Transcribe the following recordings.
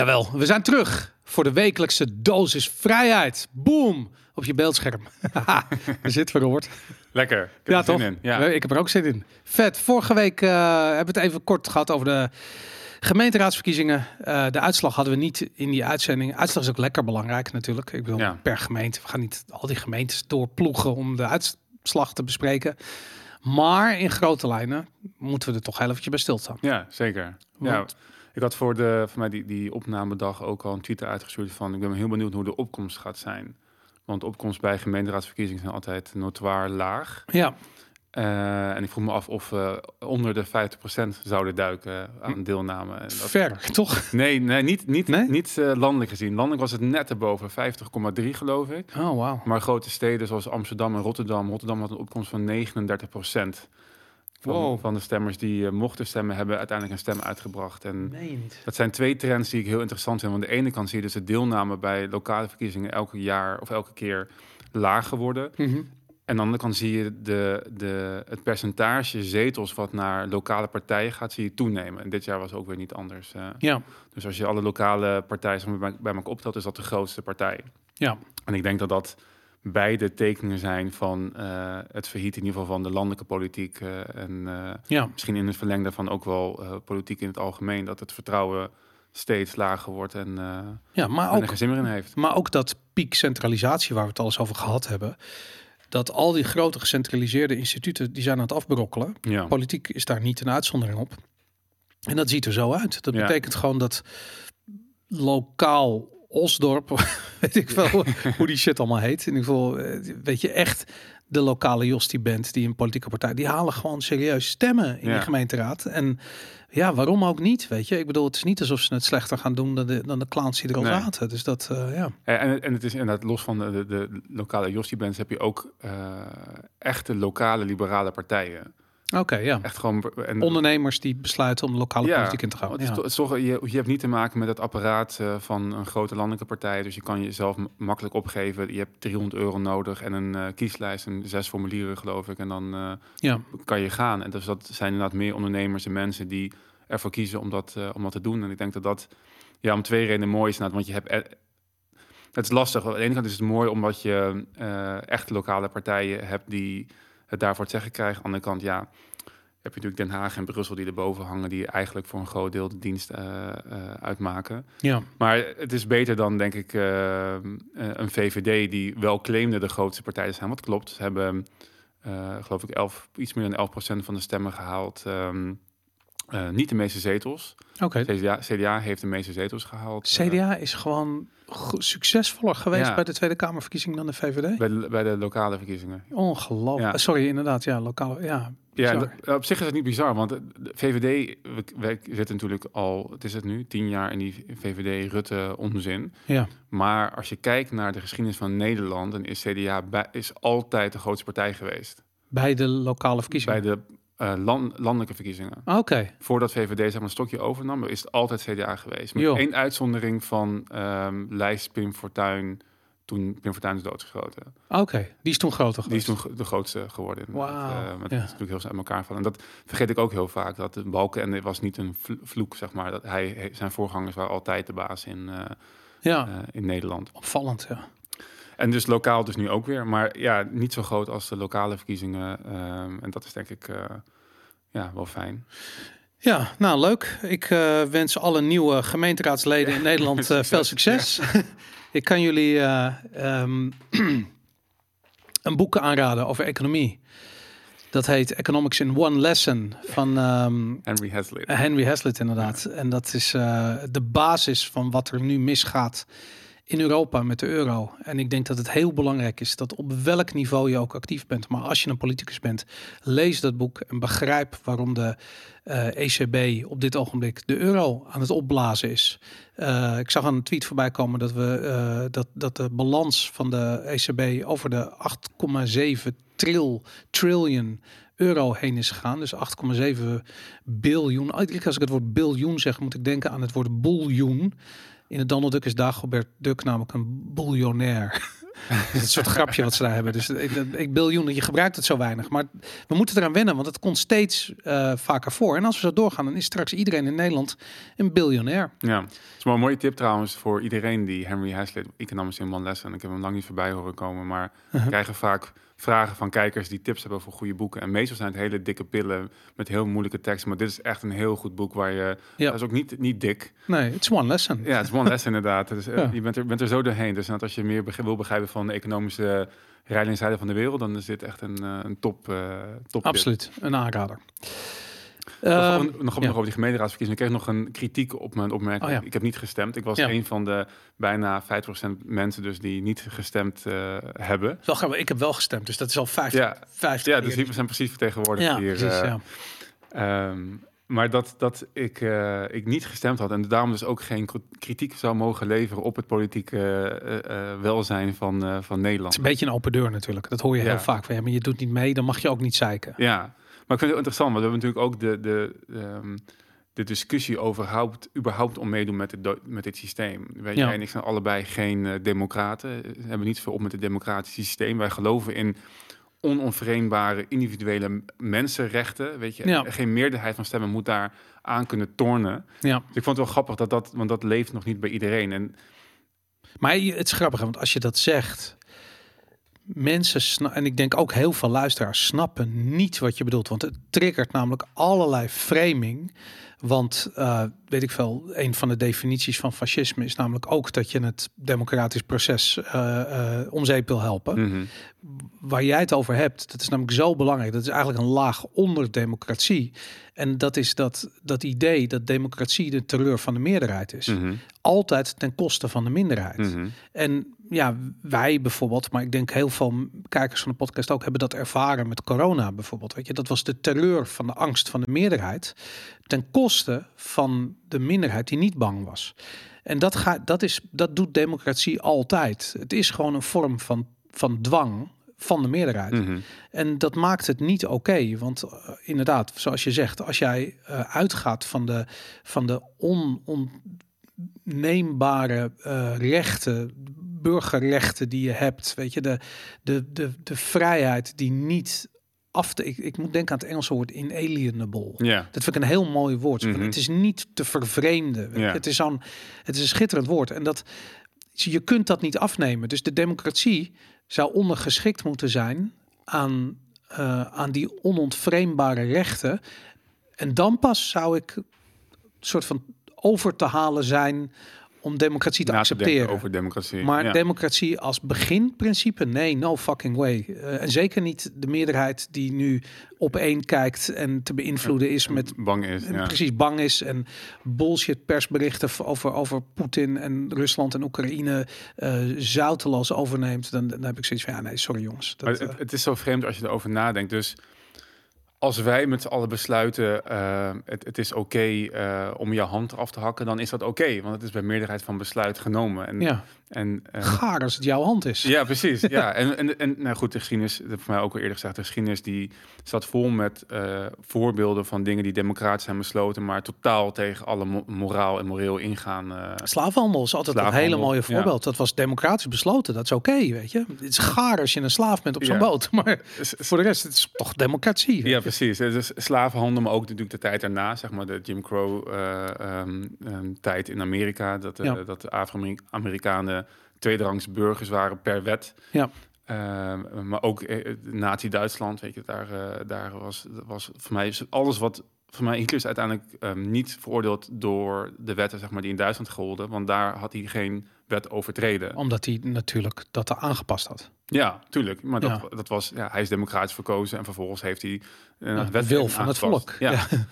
Jawel, we zijn terug voor de wekelijkse dosis vrijheid. Boom! Op je beeldscherm. Haha, Daar zit Robert. Lekker. Ik heb Ja, er zin toch? in. Ja. Ik heb er ook zin in. Vet. Vorige week eh, hebben we het even kort gehad over de gemeenteraadsverkiezingen. Eh, de uitslag hadden we niet in die uitzending. Uitslag is ook lekker belangrijk natuurlijk. Ik bedoel, Ja. per gemeente. We gaan niet al die gemeentes doorploegen om de uitslag te bespreken. Maar in grote lijnen moeten we er toch heel eventjes bij stilstaan. Ja, zeker. Ja, ik had voor, de, voor mij die, die opnamedag ook al een tweet uitgestuurd van... ik ben heel benieuwd hoe de opkomst gaat zijn. Want de opkomst bij gemeenteraadsverkiezingen zijn altijd notoir laag. Ja, Eh, en ik vroeg me af of we onder de 50% zouden duiken aan deelname. En dat- ver, toch? Nee, nee, niet, niet, Nee? niet eh, landelijk gezien. Landelijk was het net erboven, 50,3 geloof ik. Oh, wauw. Maar grote steden zoals Amsterdam en Rotterdam. Rotterdam had een opkomst van 39 procent. Van, Wow. van de stemmers die eh, mochten stemmen, hebben uiteindelijk een stem uitgebracht. En dat zijn twee trends die ik heel interessant vind. Want aan de ene kant zie je dus de deelname bij lokale verkiezingen elke jaar of elke keer lager worden. Mhm. En aan de andere kant zie je de, de, het percentage zetels wat naar lokale partijen gaat, zie je toenemen. En dit jaar was ook weer niet anders. Ja, dus als je alle lokale partijen bij, bij elkaar optelt, is dat de grootste partij. ja. En ik denk dat dat beide tekenen zijn van eh, het verhiet in ieder geval van de landelijke politiek. eh, en eh, Ja, misschien in het verlengde van ook wel politiek in het algemeen. Dat het vertrouwen steeds lager wordt en ja maar er ook geen zin meer in heeft. Maar ook dat piek centralisatie waar we het al eens over gehad hebben. Dat al die grote gecentraliseerde instituten die zijn aan het afbrokkelen. Ja, Politiek is daar niet een uitzondering op. En dat ziet er zo uit. Dat Ja. betekent gewoon dat lokaal Osdorp, weet ik wel hoe die shit allemaal heet. In ieder geval, eh, weet je, echt de lokale Jos die bent, die een politieke partij, die halen gewoon serieus stemmen in Ja. de gemeenteraad. En ja, waarom ook niet, weet je? Ik bedoel, het is niet alsof ze het slechter gaan doen dan de, dan de clowns die er al Nee. zaten. Dus dat, eh, ja. En, en het is inderdaad los van de, de, de lokale Jostie-bands heb je ook eh, echte lokale liberale partijen. Oké, ja. Echt gewoon... En, Ondernemers die besluiten om lokale politiek in te gaan. het is Ja. toch- toch, je, je hebt niet te maken met het apparaat eh, van een grote landelijke partij. Dus je kan jezelf makkelijk opgeven. Je hebt 300 euro nodig en een eh, kieslijst en zes formulieren geloof ik. En dan eh, ja, kan je gaan. En dus dat zijn inderdaad meer ondernemers en mensen die ervoor kiezen om dat, om dat te doen. En ik denk dat dat ja, om twee redenen mooi is. Want je hebt... eh, het is lastig. Aan de ene kant is het mooi omdat je echt lokale partijen hebt die het daarvoor het zeggen krijgen. Aan de andere kant, ja, heb je natuurlijk Den Haag en Brussel die erboven hangen, die eigenlijk voor een groot deel de dienst eh, eh, uitmaken. ja. Maar het is beter dan, denk ik, eh, een VVD die wel claimde de grootste partij te zijn. Wat klopt. Ze hebben, geloof ik, 11, iets meer dan 11% van de stemmen gehaald. Ehm, eh, niet de meeste zetels. Oké. CDA, CDA heeft de meeste zetels gehaald. eh, CDA is gewoon succesvoller geweest Ja. bij de Tweede Kamerverkiezingen dan de VVD. bij, de, bij de lokale verkiezingen. Ongelooflijk. Ja. Sorry, inderdaad. Ja, lokaal. Ja, Ja, bizar. op zich is het niet bizar, want de de VVD, we, wij zitten natuurlijk al, het is het nu, tien jaar in die VVD-Rutte-onzin. ja. Maar als je kijkt naar de geschiedenis van Nederland, dan is CDA bij, is altijd de grootste partij geweest. bij de lokale Bij verkiezingen. de eh, lan- landelijke verkiezingen. Oké. Voordat VVD zeg maar, een stokje overnam, is het altijd CDA geweest. Met één uitzondering van ehm lijst Pim Fortuyn, toen Pim Fortuyn is doodgeschoten. Oké. Die is toen groter Die is toen de grootste geworden. inderdaad. Wauw, Eh, met ja. natuurlijk heel snel uit elkaar vallen. En dat vergeet ik ook heel vaak. Dat de Balken was niet een vl- vloek, zeg maar. Dat hij, zijn voorgangers waren altijd de baas in, eh, Ja, in Nederland. opvallend. Ja. En dus lokaal dus nu ook weer. Maar ja, niet zo groot als de lokale verkiezingen. ehm, en dat is denk ik ja, wel fijn. Ja, nou leuk. Ik eh, wens alle nieuwe gemeenteraadsleden in Nederland eh, veel succes. ik kan jullie eh, ehm, een boek aanraden over economie. Dat heet Economics in One Lesson van ehm, Henry Hazlitt. Henry Hazlitt inderdaad. En dat is de basis van wat er nu misgaat in Europa met de euro. En ik denk dat het heel belangrijk is dat op welk niveau je ook actief bent. Maar als je een politicus bent, lees dat boek en begrijp waarom de eh, ECB op dit ogenblik de euro aan het opblazen is. Eh, ik zag een tweet voorbij komen dat, we, eh, dat, dat de balans van de ECB over de 8,7 tril, trillion euro heen is gegaan. Dus 8,7 biljoen. Als ik het woord biljoen zeg, moet ik denken aan het woord biljoen. In het Donald Duck is Dagobert Duck namelijk een biljonair. Dat soort grapje wat ze daar hebben. Dus ik, ik biljoen, je gebruikt het zo weinig. Maar we moeten eraan wennen, want het komt steeds uh, vaker voor. En als we zo doorgaan, dan is straks iedereen in Nederland een biljonair. Ja, is wel een mooie tip trouwens voor iedereen die Henry Hazlitt, economisch in one lesson. Ik heb hem lang niet voorbij horen komen, maar uh krijgen vaak vragen van kijkers die tips hebben voor goede boeken. En meestal zijn het hele dikke pillen met heel moeilijke teksten. Maar dit is echt een heel goed boek waar je... Ja. Dat is ook niet, niet dik. Nee, het is one lesson. Ja, het is one lesson inderdaad. Dus, Je bent er, bent er zo doorheen. Dus als je meer wil begrijpen van de economische rijden van de wereld... dan is dit echt een, uh, een top, uh, top Absoluut, een aanrader. Nog, nog, nog over die gemeenteraadsverkiezingen. Ik kreeg nog een kritiek op mijn opmerking. Oh, Ik heb niet gestemd. Ik was een van de bijna 50% mensen dus die niet gestemd uh, hebben. Wel, ik heb wel gestemd, dus dat is al 50. Ja, 50 ja dus die zijn precies vertegenwoordigd ja, hier. Precies, uh, ja. Um, maar dat, dat ik, uh, ik niet gestemd had en daarom dus ook geen kritiek zou mogen leveren op het politieke uh, welzijn van, van Nederland. Het is een beetje een open deur natuurlijk. Dat hoor je heel vaak van ja, maar je doet niet mee, dan mag je ook niet zeiken. Ja, maar ik vind het interessant, want we hebben natuurlijk ook de, de, um, de discussie over überhaupt, überhaupt om meedoen met, het, met dit systeem. Weet ja. en ik zijn allebei geen uh, democraten. We hebben niet veel op met het democratische systeem. Wij geloven in onomvreembare individuele mensenrechten. Weet je, ja. geen meerderheid van stemmen moet daar aan kunnen tornen. Ja. Dus ik vond het wel grappig dat dat, want dat leeft nog niet bij iedereen. En maar het is grappig, want als je dat zegt, mensen, en ik denk ook heel veel luisteraars, snappen niet wat je bedoelt. Want het triggert namelijk allerlei framing. Want uh, weet ik veel, een van de definities van fascisme is namelijk ook dat je het democratisch proces uh, uh, om zeep wil helpen. Mhm. Waar jij het over hebt, dat is namelijk zo belangrijk. Dat is eigenlijk een laag onder democratie. En dat is dat, dat idee dat democratie de terreur van de meerderheid is. Mhm. Altijd ten koste van de minderheid. Mhm. En ja, wij bijvoorbeeld, maar ik denk heel veel kijkers van de podcast ook hebben dat ervaren met corona bijvoorbeeld. Weet je, dat was de terreur van de angst van de meerderheid ten koste van de minderheid die niet bang was. En dat, gaat, dat, is, dat doet democratie altijd. Het is gewoon een vorm van, van dwang van de meerderheid. Mhm. En dat maakt het niet oké. want uh, inderdaad, zoals je zegt, als jij uh, uitgaat van de, van de on, onneembare uh, rechten, burgerrechten die je hebt, weet je, de, de, de, de vrijheid die niet af te. Ik, ik moet denken aan het Engelse woord inalienable. Ja. Dat vind ik een heel mooi woord. Mm -hmm. Het is niet te vervreemden. Ja. Het, is een, het is een schitterend woord. En dat je kunt dat niet afnemen. Dus de democratie zou ondergeschikt moeten zijn aan, uh, aan die onontvreembare rechten. En dan pas zou ik soort van over te halen zijn om democratie te accepteren. over democratie. Maar democratie als beginprincipe, nee, no fucking way. Uh, en zeker niet de meerderheid die nu op één kijkt en te beïnvloeden is met bang is, ja. precies bang is en bullshit persberichten over over Poetin en Rusland en Oekraïne uh, zouteloos overneemt. Dan, dan heb ik zoiets van ja, nee, sorry jongens. Dat, het, uh, het is zo vreemd als je erover nadenkt. Dus als wij met z'n allen besluiten, uh, het, het, is oké uh, om je hand af te hakken, dan is dat oké. Want het is bij meerderheid van besluit genomen. En, ja. En, uh, Gaar als het jouw hand is. Ja, precies. ja, en, en, en nou goed, de geschiedenis, dat heb voor mij ook al eerder gezegd, de geschiedenis die zat vol met voorbeelden van dingen die democratisch zijn besloten, maar totaal tegen alle mo moraal en moreel ingaan. Slaafhandel is altijd een hele mooie voorbeeld. Ja. Dat was democratisch besloten, dat is oké, weet je. Het is gaar als je een slaaf bent op zo'n ja. boot, maar voor de rest het is toch democratie. Ja, precies. Dus slavenhandel, maar ook natuurlijk de tijd daarna, zeg maar de Jim Crow uh, um, um, tijd in Amerika, dat, uh, ja. dat de Afro-Amerikanen tweederangs burgers waren per wet. Ja. Uh, maar ook uh, Nazi-Duitsland, weet je, daar, uh, daar was, was voor mij alles wat voor mij Hitler is uiteindelijk um, niet veroordeeld door de wetten zeg maar, die in Duitsland golden, want daar had hij geen wet overtreden. Omdat hij natuurlijk dat er aangepast had. Ja, tuurlijk. Maar dat, ja. dat was, ja, hij is democratisch verkozen en vervolgens heeft hij een ja, wet wil van het volk. Ja. ja.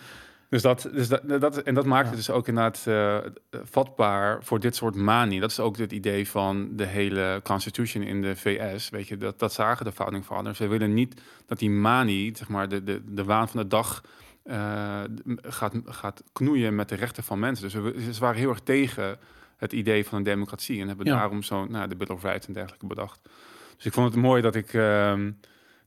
Dus dat, dus dat, dat, en dat maakt het dus ook inderdaad uh, vatbaar voor dit soort manie. Dat is ook het idee van de hele constitution in de VS. Weet je, dat, dat zagen de founding fathers. Ze willen niet dat die manie, zeg maar, de, de, de waan van de dag uh, gaat, gaat knoeien met de rechten van mensen. Dus ze, ze waren heel erg tegen het idee van een democratie. En hebben ja. daarom zo nou, de Bill of Rights en dergelijke bedacht. Dus ik vond het mooi dat ik... Uh,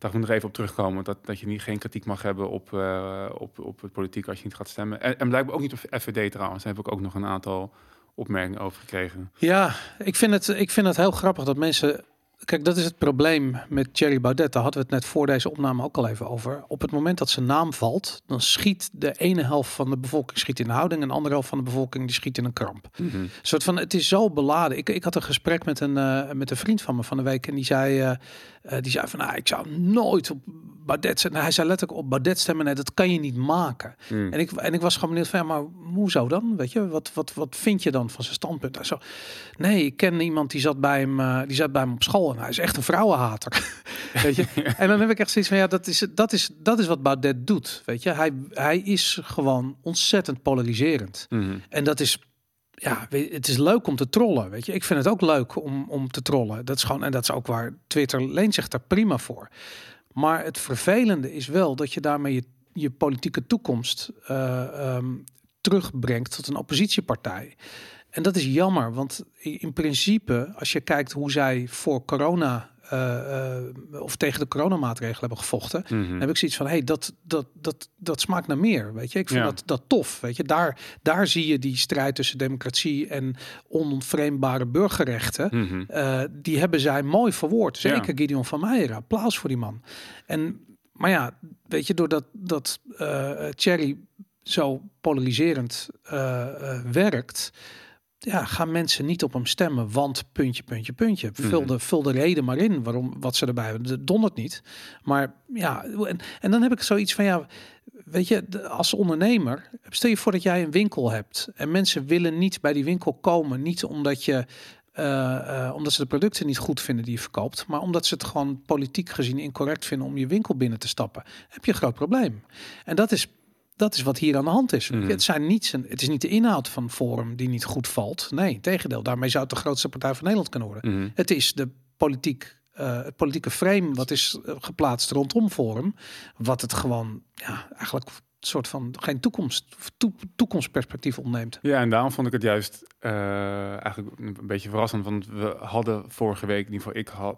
daar moet nog even op terugkomen. Dat, dat je niet, geen kritiek mag hebben op, uh, op, op het politiek als je niet gaat stemmen. En, en blijkbaar ook niet op FVD trouwens. Daar heb ik ook nog een aantal opmerkingen over gekregen. Ja, ik vind het, ik vind het heel grappig dat mensen kijk, dat is het probleem met Thierry Baudet. Daar hadden we het net voor deze opname ook al even over. Op het moment dat zijn naam valt, dan schiet de ene helft van de bevolking schiet in de houding en de andere helft van de bevolking die schiet in een kramp. Mhm. Een soort van, het is zo beladen. Ik, ik had een gesprek met een, eh, met een vriend van me van de week en die zei, eh, eh, die zei van, nou, ik zou nooit op Baudet stemmen. Hij zei letterlijk op Baudet stemmen, nee, dat kan je niet maken. Mm. En ik, en ik was gewoon benieuwd van, ja, maar hoezo dan? Weet je, wat, wat, wat vind je dan van zijn standpunt? Hij zo, nee, ik ken iemand die zat bij hem, eh, die zat bij hem op school en hij is echt een vrouwenhater. weet je? En dan heb ik echt zoiets van, ja, dat is, dat is, dat is wat Baudet doet. Weet je, hij, hij is gewoon ontzettend polariserend. Mhm. En dat is, ja, weet- het is leuk om te trollen. Weet je, ik vind het ook leuk om, om te trollen. Dat is gewoon, en dat is ook waar Twitter leent zich daar prima voor. Maar het vervelende is wel dat je daarmee je, je politieke toekomst eh, ehm, terugbrengt tot een oppositiepartij. En dat is jammer, want in principe, als je kijkt hoe zij voor corona eh, eh, of tegen de coronamaatregelen hebben gevochten, dan heb ik zoiets van, hey, dat, dat, dat, dat smaakt naar meer, weet je. Ik vind Ja. dat, dat tof, weet je. Daar, daar zie je die strijd tussen democratie en onontvreembare burgerrechten. Mhm. Eh, die hebben zij mooi verwoord. Ja. Zeker Gideon van Meijer. Applaus voor die man. En, maar ja, weet je, doordat dat Thierry zo polariserend werkt, ja, gaan mensen niet op hem stemmen, want puntje, puntje, puntje. Vul, Mhm. de, vul de reden maar in waarom wat ze erbij hebben. Dat dondert niet. Maar ja, en, en dan heb ik zoiets van ja. Weet je, als ondernemer, stel je voor dat jij een winkel hebt en mensen willen niet bij die winkel komen, niet omdat je eh, eh, omdat ze de producten niet goed vinden die je verkoopt, maar omdat ze het gewoon politiek gezien incorrect vinden om je winkel binnen te stappen, heb je een groot probleem. En dat is, dat is wat hier aan de hand is. Mhm. Het, zijn niet zijn, het is niet de inhoud van Forum die niet goed valt. Nee, tegendeel. Daarmee zou het de grootste partij van Nederland kunnen worden. Mhm. Het is de politiek, eh, het politieke frame wat is eh, geplaatst rondom Forum, wat het gewoon ja, eigenlijk een soort van geen toekomst, toe- toekomstperspectief ontneemt. Ja, en daarom vond ik het juist eh, eigenlijk een beetje verrassend. Want we hadden vorige week, in ieder geval ik had,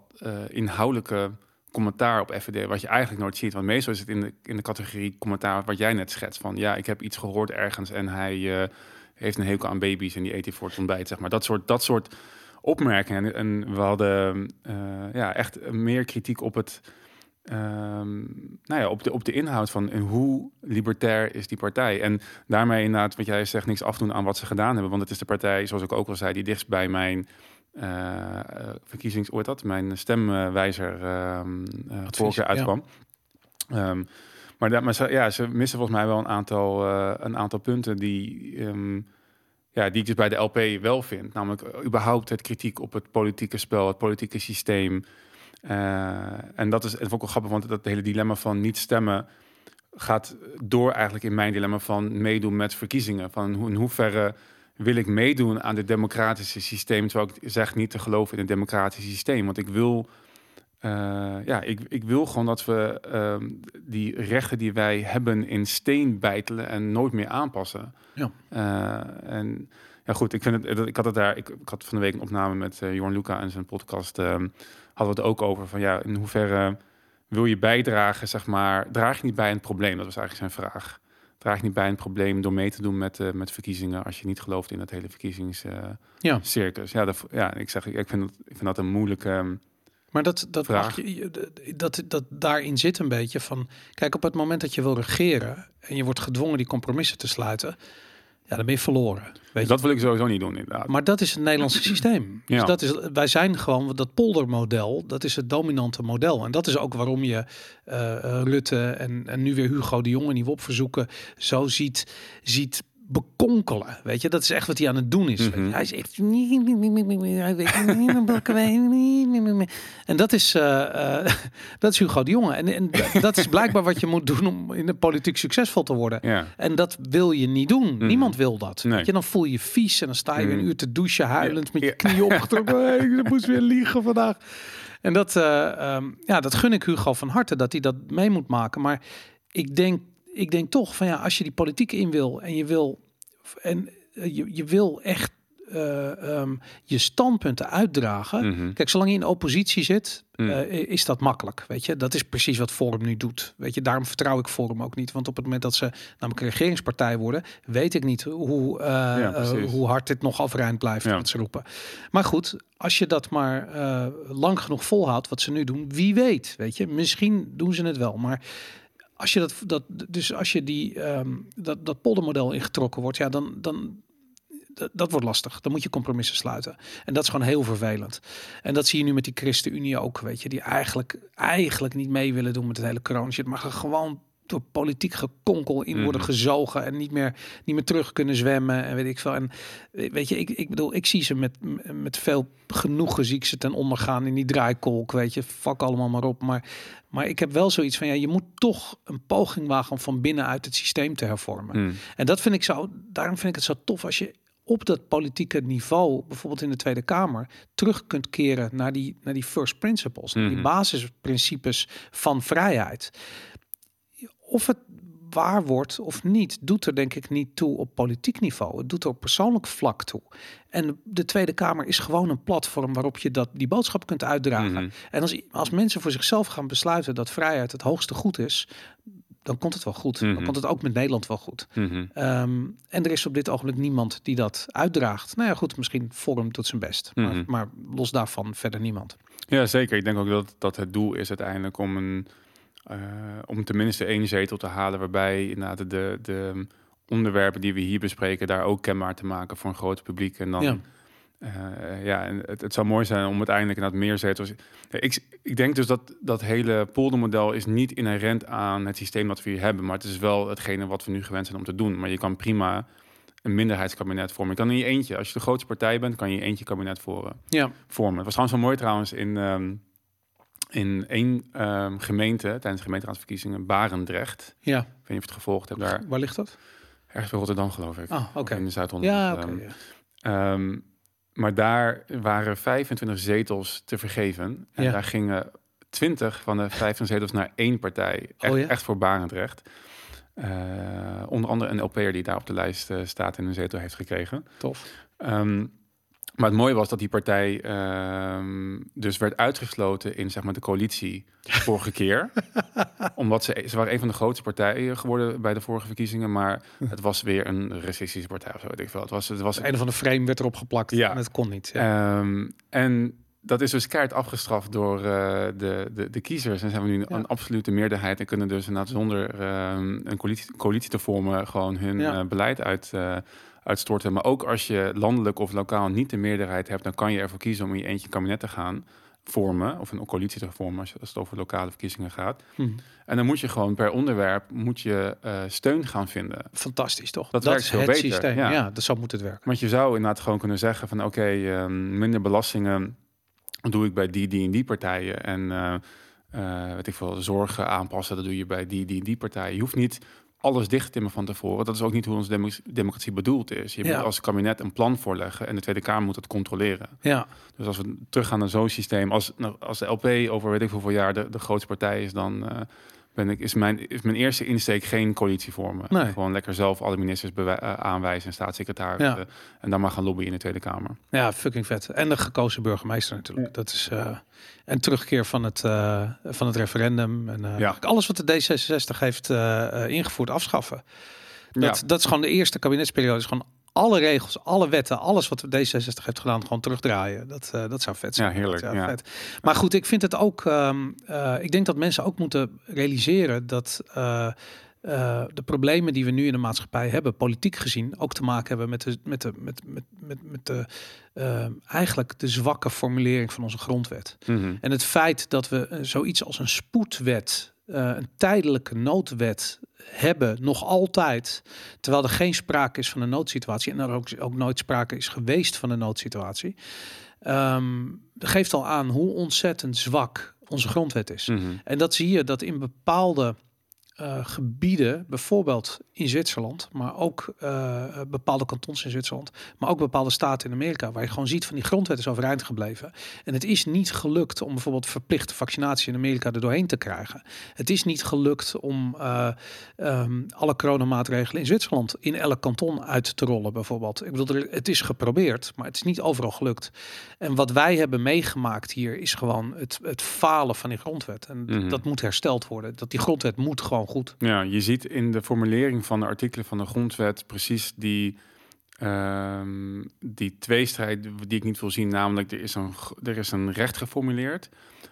inhoudelijke commentaar op FVD, wat je eigenlijk nooit ziet. Want meestal is het in de, in de categorie commentaar wat jij net schetst. Van ja, ik heb iets gehoord ergens en hij eh, heeft een hekel aan baby's en die eet hij voor het ontbijt, zeg maar. Dat soort, dat soort opmerkingen. En, we hadden eh, ja, echt meer kritiek op het... ehm, nou ja, op de, op de inhoud van en hoe libertair is die partij. En daarmee inderdaad, wat jij zegt, niks afdoen aan wat ze gedaan hebben. Want het is de partij, zoals ik ook al zei, die dichtst bij mijn eh, verkiezings, dat? Mijn stemwijzer ehm eh vorige keer ja. uitkwam. Ehm, maar, dat, maar ze, ja, ze missen volgens mij wel een aantal, een aantal punten die, ehm, ja, die ik dus bij de LP wel vind. Namelijk überhaupt het kritiek op het politieke spel, het politieke systeem. En dat is, het vond ik wel grappig, want dat hele dilemma van niet stemmen gaat door eigenlijk in mijn dilemma van meedoen met verkiezingen. Van in hoeverre wil ik meedoen aan het democratische systeem, terwijl ik zeg niet te geloven in het democratische systeem. Want ik wil, eh, ja, ik, ik wil gewoon dat we ehm, die rechten die wij hebben in steen bijtelen en nooit meer aanpassen. Ja. Eh, en ja, goed, ik vind het, ik had het daar, ik, ik had van de week een opname met eh Jorn Luca en zijn podcast, ehm, hadden we het ook over van ja, in hoeverre wil je bijdragen, zeg maar, draag je niet bij aan het probleem? Dat was eigenlijk zijn vraag. Draag je niet bij het probleem door mee te doen met, eh, met verkiezingen als je niet gelooft in dat hele verkiezingscircus? Ja. circus? ja, dat, ja, ik zeg, ik vind, dat, ik vind dat een moeilijke. ehm, Maar dat, dat, Vraag. je- dat, dat daarin zit een beetje van. Kijk, op het moment dat je wil regeren en je wordt gedwongen die compromissen te sluiten, ja, dan ben je verloren. Weet je? dat wil ik sowieso niet doen, inderdaad. Maar dat is het Nederlandse systeem. Dus Ja. dat is, wij zijn gewoon dat poldermodel, dat is het dominante model. En dat is ook waarom je eh, Rutte en, en nu weer Hugo de Jonge, die we op verzoeken, zo ziet, ziet bekonkelen. Weet je, dat is echt wat hij aan het doen is. Mhm. Hij is echt. Hij weet niet meer welke wij- En dat is, eh, eh, dat is Hugo de Jonge. En, en dat is blijkbaar wat je moet doen om in de politiek succesvol te worden. ja. En dat wil je niet doen. Niemand wil dat. Nee. Weet je, dan voel je je vies en dan sta je weer een uur te douchen, huilend met je Ja. knieën opgetrokken. Ik moest weer liegen vandaag. En dat, eh, ehm, ja, dat gun ik Hugo van harte dat hij dat mee moet maken. Maar ik denk, ik denk toch van ja, als je die politiek in wil en je wil en eh, je, je wil echt eh, ehm, je standpunten uitdragen. Mhm. Kijk, zolang je in oppositie zit, Mm. eh, is dat makkelijk. Weet je, dat is precies wat Forum nu doet. Weet je, daarom vertrouw ik Forum ook niet. Want op het moment dat ze namelijk een regeringspartij worden, weet ik niet hoe, Ja, hoe hard dit nog overeind blijft. Ja. Wat ze roepen. Maar goed, als je dat maar lang genoeg volhoudt, wat ze nu doen, wie weet. Weet je, misschien doen ze het wel, maar als je dat, dat dus als je die ehm, dat, dat poldermodel ingetrokken wordt, ja, dan, dan dat, wordt lastig. Dan moet je compromissen sluiten. En dat is gewoon heel vervelend. En dat zie je nu met die ChristenUnie ook, weet je, die eigenlijk, eigenlijk niet mee willen doen met het hele corona shit, maar gewoon door politiek gekonkel in worden Mhm. gezogen en niet meer, niet meer terug kunnen zwemmen en weet ik veel. En eh, weet je, ik, ik bedoel, ik zie ze met, met veel genoegen zie ik ze ten onder gaan in die draaikolk, weet je, fuck allemaal maar op. Maar, maar ik heb wel zoiets van, ja, je moet toch een poging wagen om van binnenuit het systeem te hervormen. Mm. En dat vind ik zo, daarom vind ik het zo tof als je op dat politieke niveau, bijvoorbeeld in de Tweede Kamer, terug kunt keren naar die, naar die first principles, naar die Mhm. basisprincipes van vrijheid. Of het waar wordt of niet, doet er denk ik niet toe op politiek niveau. Het doet er op persoonlijk vlak toe. En de Tweede Kamer is gewoon een platform waarop je dat, die boodschap kunt uitdragen. Mhm. En als, als mensen voor zichzelf gaan besluiten dat vrijheid het hoogste goed is, dan komt het wel goed. Dan Mhm. komt het ook met Nederland wel goed. Mhm. Ehm, en er is op dit ogenblik niemand die dat uitdraagt. Nou ja, goed, misschien Forum doet zijn best. maar, maar los daarvan verder niemand. Ja, zeker. Ik denk ook dat, dat het doel is uiteindelijk om een om tenminste één zetel te halen, waarbij inderdaad de, de onderwerpen die we hier bespreken, daar ook kenbaar te maken voor een groot publiek. En dan Ja. ja, ja en het, het zou mooi zijn om uiteindelijk inderdaad meer zetels. Ik, ik denk dus dat dat hele poldermodel is niet inherent aan het systeem dat we hier hebben, maar het is wel hetgene wat we nu gewend zijn om te doen. Maar je kan prima een minderheidskabinet vormen. Je kan in je eentje, als je de grootste partij bent, kan je in je eentje kabinet voren Ja, vormen. Het was trouwens wel mooi trouwens in, ehm, in één ehm, gemeente tijdens de gemeenteraadsverkiezingen, Barendrecht. ja. Ik weet niet of je het gevolgd hebt daar. Waar ligt dat? Ergens bij Rotterdam geloof ik. Ah, oké. In de Zuid-Holland. Ja, oké. Ehm, ja. Ehm, maar daar waren 25 zetels te vergeven. En Ja. daar gingen 20 van de 25 zetels naar één partij. Echt, Oh ja? echt voor Barendrecht. Eh, onder andere een LP'er die daar op de lijst eh, staat en een zetel heeft gekregen. Tof. Maar het mooie was dat die partij ehm, dus werd uitgesloten in zeg maar, de coalitie vorige keer. Omdat ze, ze waren een van de grootste partijen geworden bij de vorige verkiezingen. Maar het was weer een racistische partij of zo, weet ik veel. Het was, het was Een van de frame werd erop geplakt. Ja. En het kon niet. Ja. Ehm, en dat is dus keihard afgestraft door eh, de, de, de kiezers. En ze hebben nu een, Ja. een absolute meerderheid en kunnen dus inderdaad zonder ehm, een coalitie, coalitie te vormen gewoon hun eh, beleid uit, eh, uitstorten. Maar ook als je landelijk of lokaal niet de meerderheid hebt, dan kan je ervoor kiezen om in je eentje kabinet te gaan vormen. Of een coalitie te vormen als, het over lokale verkiezingen gaat. Hm. En dan moet je gewoon per onderwerp moet je, eh, steun gaan vinden. Fantastisch, toch? Dat Dat, werkt is veel het beter, systeem. ja. Ja. dat zo moet het werken. Want je zou inderdaad gewoon kunnen zeggen van oké, ehm, minder belastingen doe ik bij die, die en die partijen. En eh, weet ik veel, zorgen aanpassen, dat doe je bij die, die en die partijen. Je hoeft niet alles dicht te timmen van tevoren. Dat is ook niet hoe onze demo- democratie bedoeld is. Je Ja. moet als kabinet een plan voorleggen en de Tweede Kamer moet dat controleren. Ja, Dus als we teruggaan naar zo'n systeem, als, nou, als de LP over weet ik hoeveel jaar de, de grootste partij is, dan eh, ben ik, is, mijn, is mijn eerste insteek geen coalitie vormen. Nee. Gewoon lekker zelf alle ministers eh, aanwijzen en staatssecretaris. Ja. eh, en dan maar gaan lobbyen in de Tweede Kamer. ja, fucking vet. En de gekozen burgemeester natuurlijk. Dat is eh een terugkeer van het, van het referendum. En Ja. alles wat de D66 heeft ingevoerd, afschaffen. Dat, dat is gewoon de eerste kabinetsperiode. Is gewoon alle regels, alle wetten, alles wat de D66 heeft gedaan, gewoon terugdraaien. Dat, eh, dat zou vet zijn. Ja, heerlijk, ja. Vet. Maar goed, ik vind het ook. ehm, eh, ik denk dat mensen ook moeten realiseren dat. eh, eh, de problemen die we nu in de maatschappij hebben, politiek gezien, ook te maken hebben met de, met de, met, met, met, met de eh, eigenlijk de zwakke formulering van onze grondwet. Mhm. En het feit dat we eh, zoiets als een spoedwet, eh, een tijdelijke noodwet hebben, nog altijd, terwijl er geen sprake is van een noodsituatie en er ook, ook nooit sprake is geweest van een noodsituatie, ehm, geeft al aan hoe ontzettend zwak onze grondwet is. Mhm. En dat zie je dat in bepaalde uh, gebieden, bijvoorbeeld in Zwitserland, maar ook uh, bepaalde kantons in Zwitserland, maar ook bepaalde staten in Amerika, waar je gewoon ziet van die grondwet is overeind gebleven. En het is niet gelukt om bijvoorbeeld verplichte vaccinatie in Amerika er doorheen te krijgen. Het is niet gelukt om uh, um, alle coronamaatregelen in Zwitserland in elk kanton uit te rollen, bijvoorbeeld. Ik bedoel, het is geprobeerd, maar het is niet overal gelukt. En wat wij hebben meegemaakt hier is gewoon het, het falen van die grondwet. En mm -hmm. dat moet hersteld worden. Dat die grondwet moet gewoon goed. Ja, je ziet in de formulering van de artikelen van de grondwet precies die, um, die tweestrijd die ik niet wil zien. Namelijk, er is, een, er is een recht geformuleerd.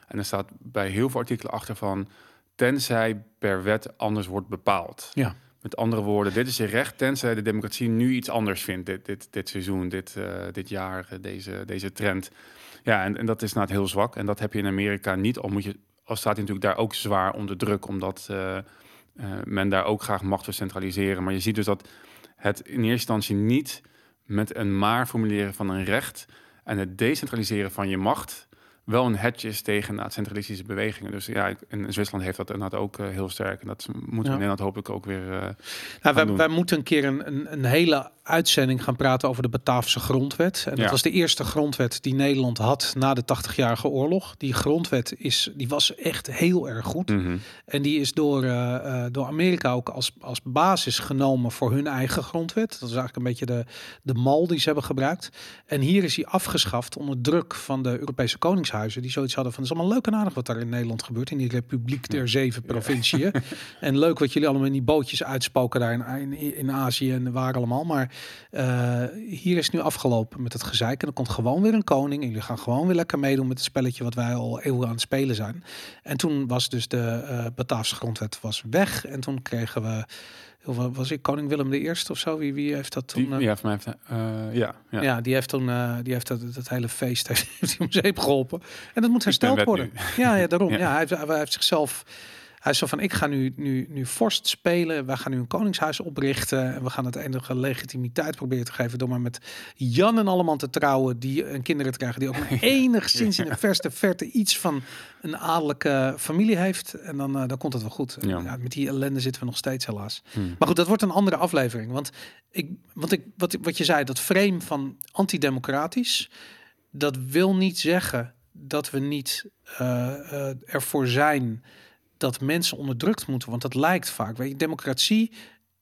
En er staat bij heel veel artikelen achter van... tenzij per wet anders wordt bepaald. Ja. Met andere woorden, dit is je recht tenzij de democratie nu iets anders vindt. Dit, dit, dit seizoen, dit, uh, dit jaar, deze, deze trend. Ja, en, en dat is nou heel zwak. En dat heb je in Amerika niet. Al moet je al staat hij natuurlijk daar ook zwaar onder druk, omdat uh, men daar ook graag macht wil centraliseren. Maar je ziet dus dat het in eerste instantie niet met een maar formuleren van een recht en het decentraliseren van je macht wel een hedge is tegen nou, centralistische bewegingen. Dus ja, in Zwitserland heeft dat inderdaad ook uh, heel sterk. En dat moeten we in Nederland hopelijk ook weer. Uh, nou, wij, wij, moeten een keer een, een, een, hele uitzending gaan praten over de Bataafse grondwet. En dat ja. was de eerste grondwet die Nederland had na de 80-jarige oorlog. Die grondwet is, die was echt heel erg goed. Mm -hmm. En die is door, uh, door Amerika ook als, als basis genomen voor hun eigen grondwet. Dat is eigenlijk een beetje de, de mal die ze hebben gebruikt. En hier is die afgeschaft onder druk van de Europese Koningshuizen. Die zoiets hadden van, het is allemaal leuk en aardig wat daar in Nederland gebeurt. In die Republiek der Zeven Provinciën. Ja. en leuk wat jullie allemaal in die bootjes uitspoken daar in, in, in Azië en waar allemaal. Maar uh, hier is nu afgelopen met het gezeik. En er komt gewoon weer een koning. En jullie gaan gewoon weer lekker meedoen met het spelletje wat wij al eeuwen aan het spelen zijn. En toen was dus de uh, Bataafse grondwet was weg. En toen kregen we was ik koning Willem I of zo? Wie, wie heeft dat toen? Die, ja, voor mij heeft, uh, ja, ja. ja, die heeft toen uh, die heeft dat, dat hele feest heeft hij om zeep geholpen. En dat moet hersteld worden. Ja, ja, daarom. ja. ja hij, heeft, hij heeft zichzelf hij is zo van, ik ga nu, nu, nu vorst spelen. We gaan nu een koningshuis oprichten. En we gaan het enige legitimiteit proberen te geven... door maar met Jan en allemaal te trouwen... die een kinderen te krijgen... die ook maar enigszins in de verste verte... iets van een adellijke familie heeft. En dan, uh, dan komt het wel goed. Ja. Ja, met die ellende zitten we nog steeds helaas. Hmm. Maar goed, dat wordt een andere aflevering. Want, ik, want ik, wat, wat je zei, dat frame van antidemocratisch... dat wil niet zeggen dat we niet uh, uh, ervoor zijn dat mensen onderdrukt moeten. Want dat lijkt vaak. Weet je, democratie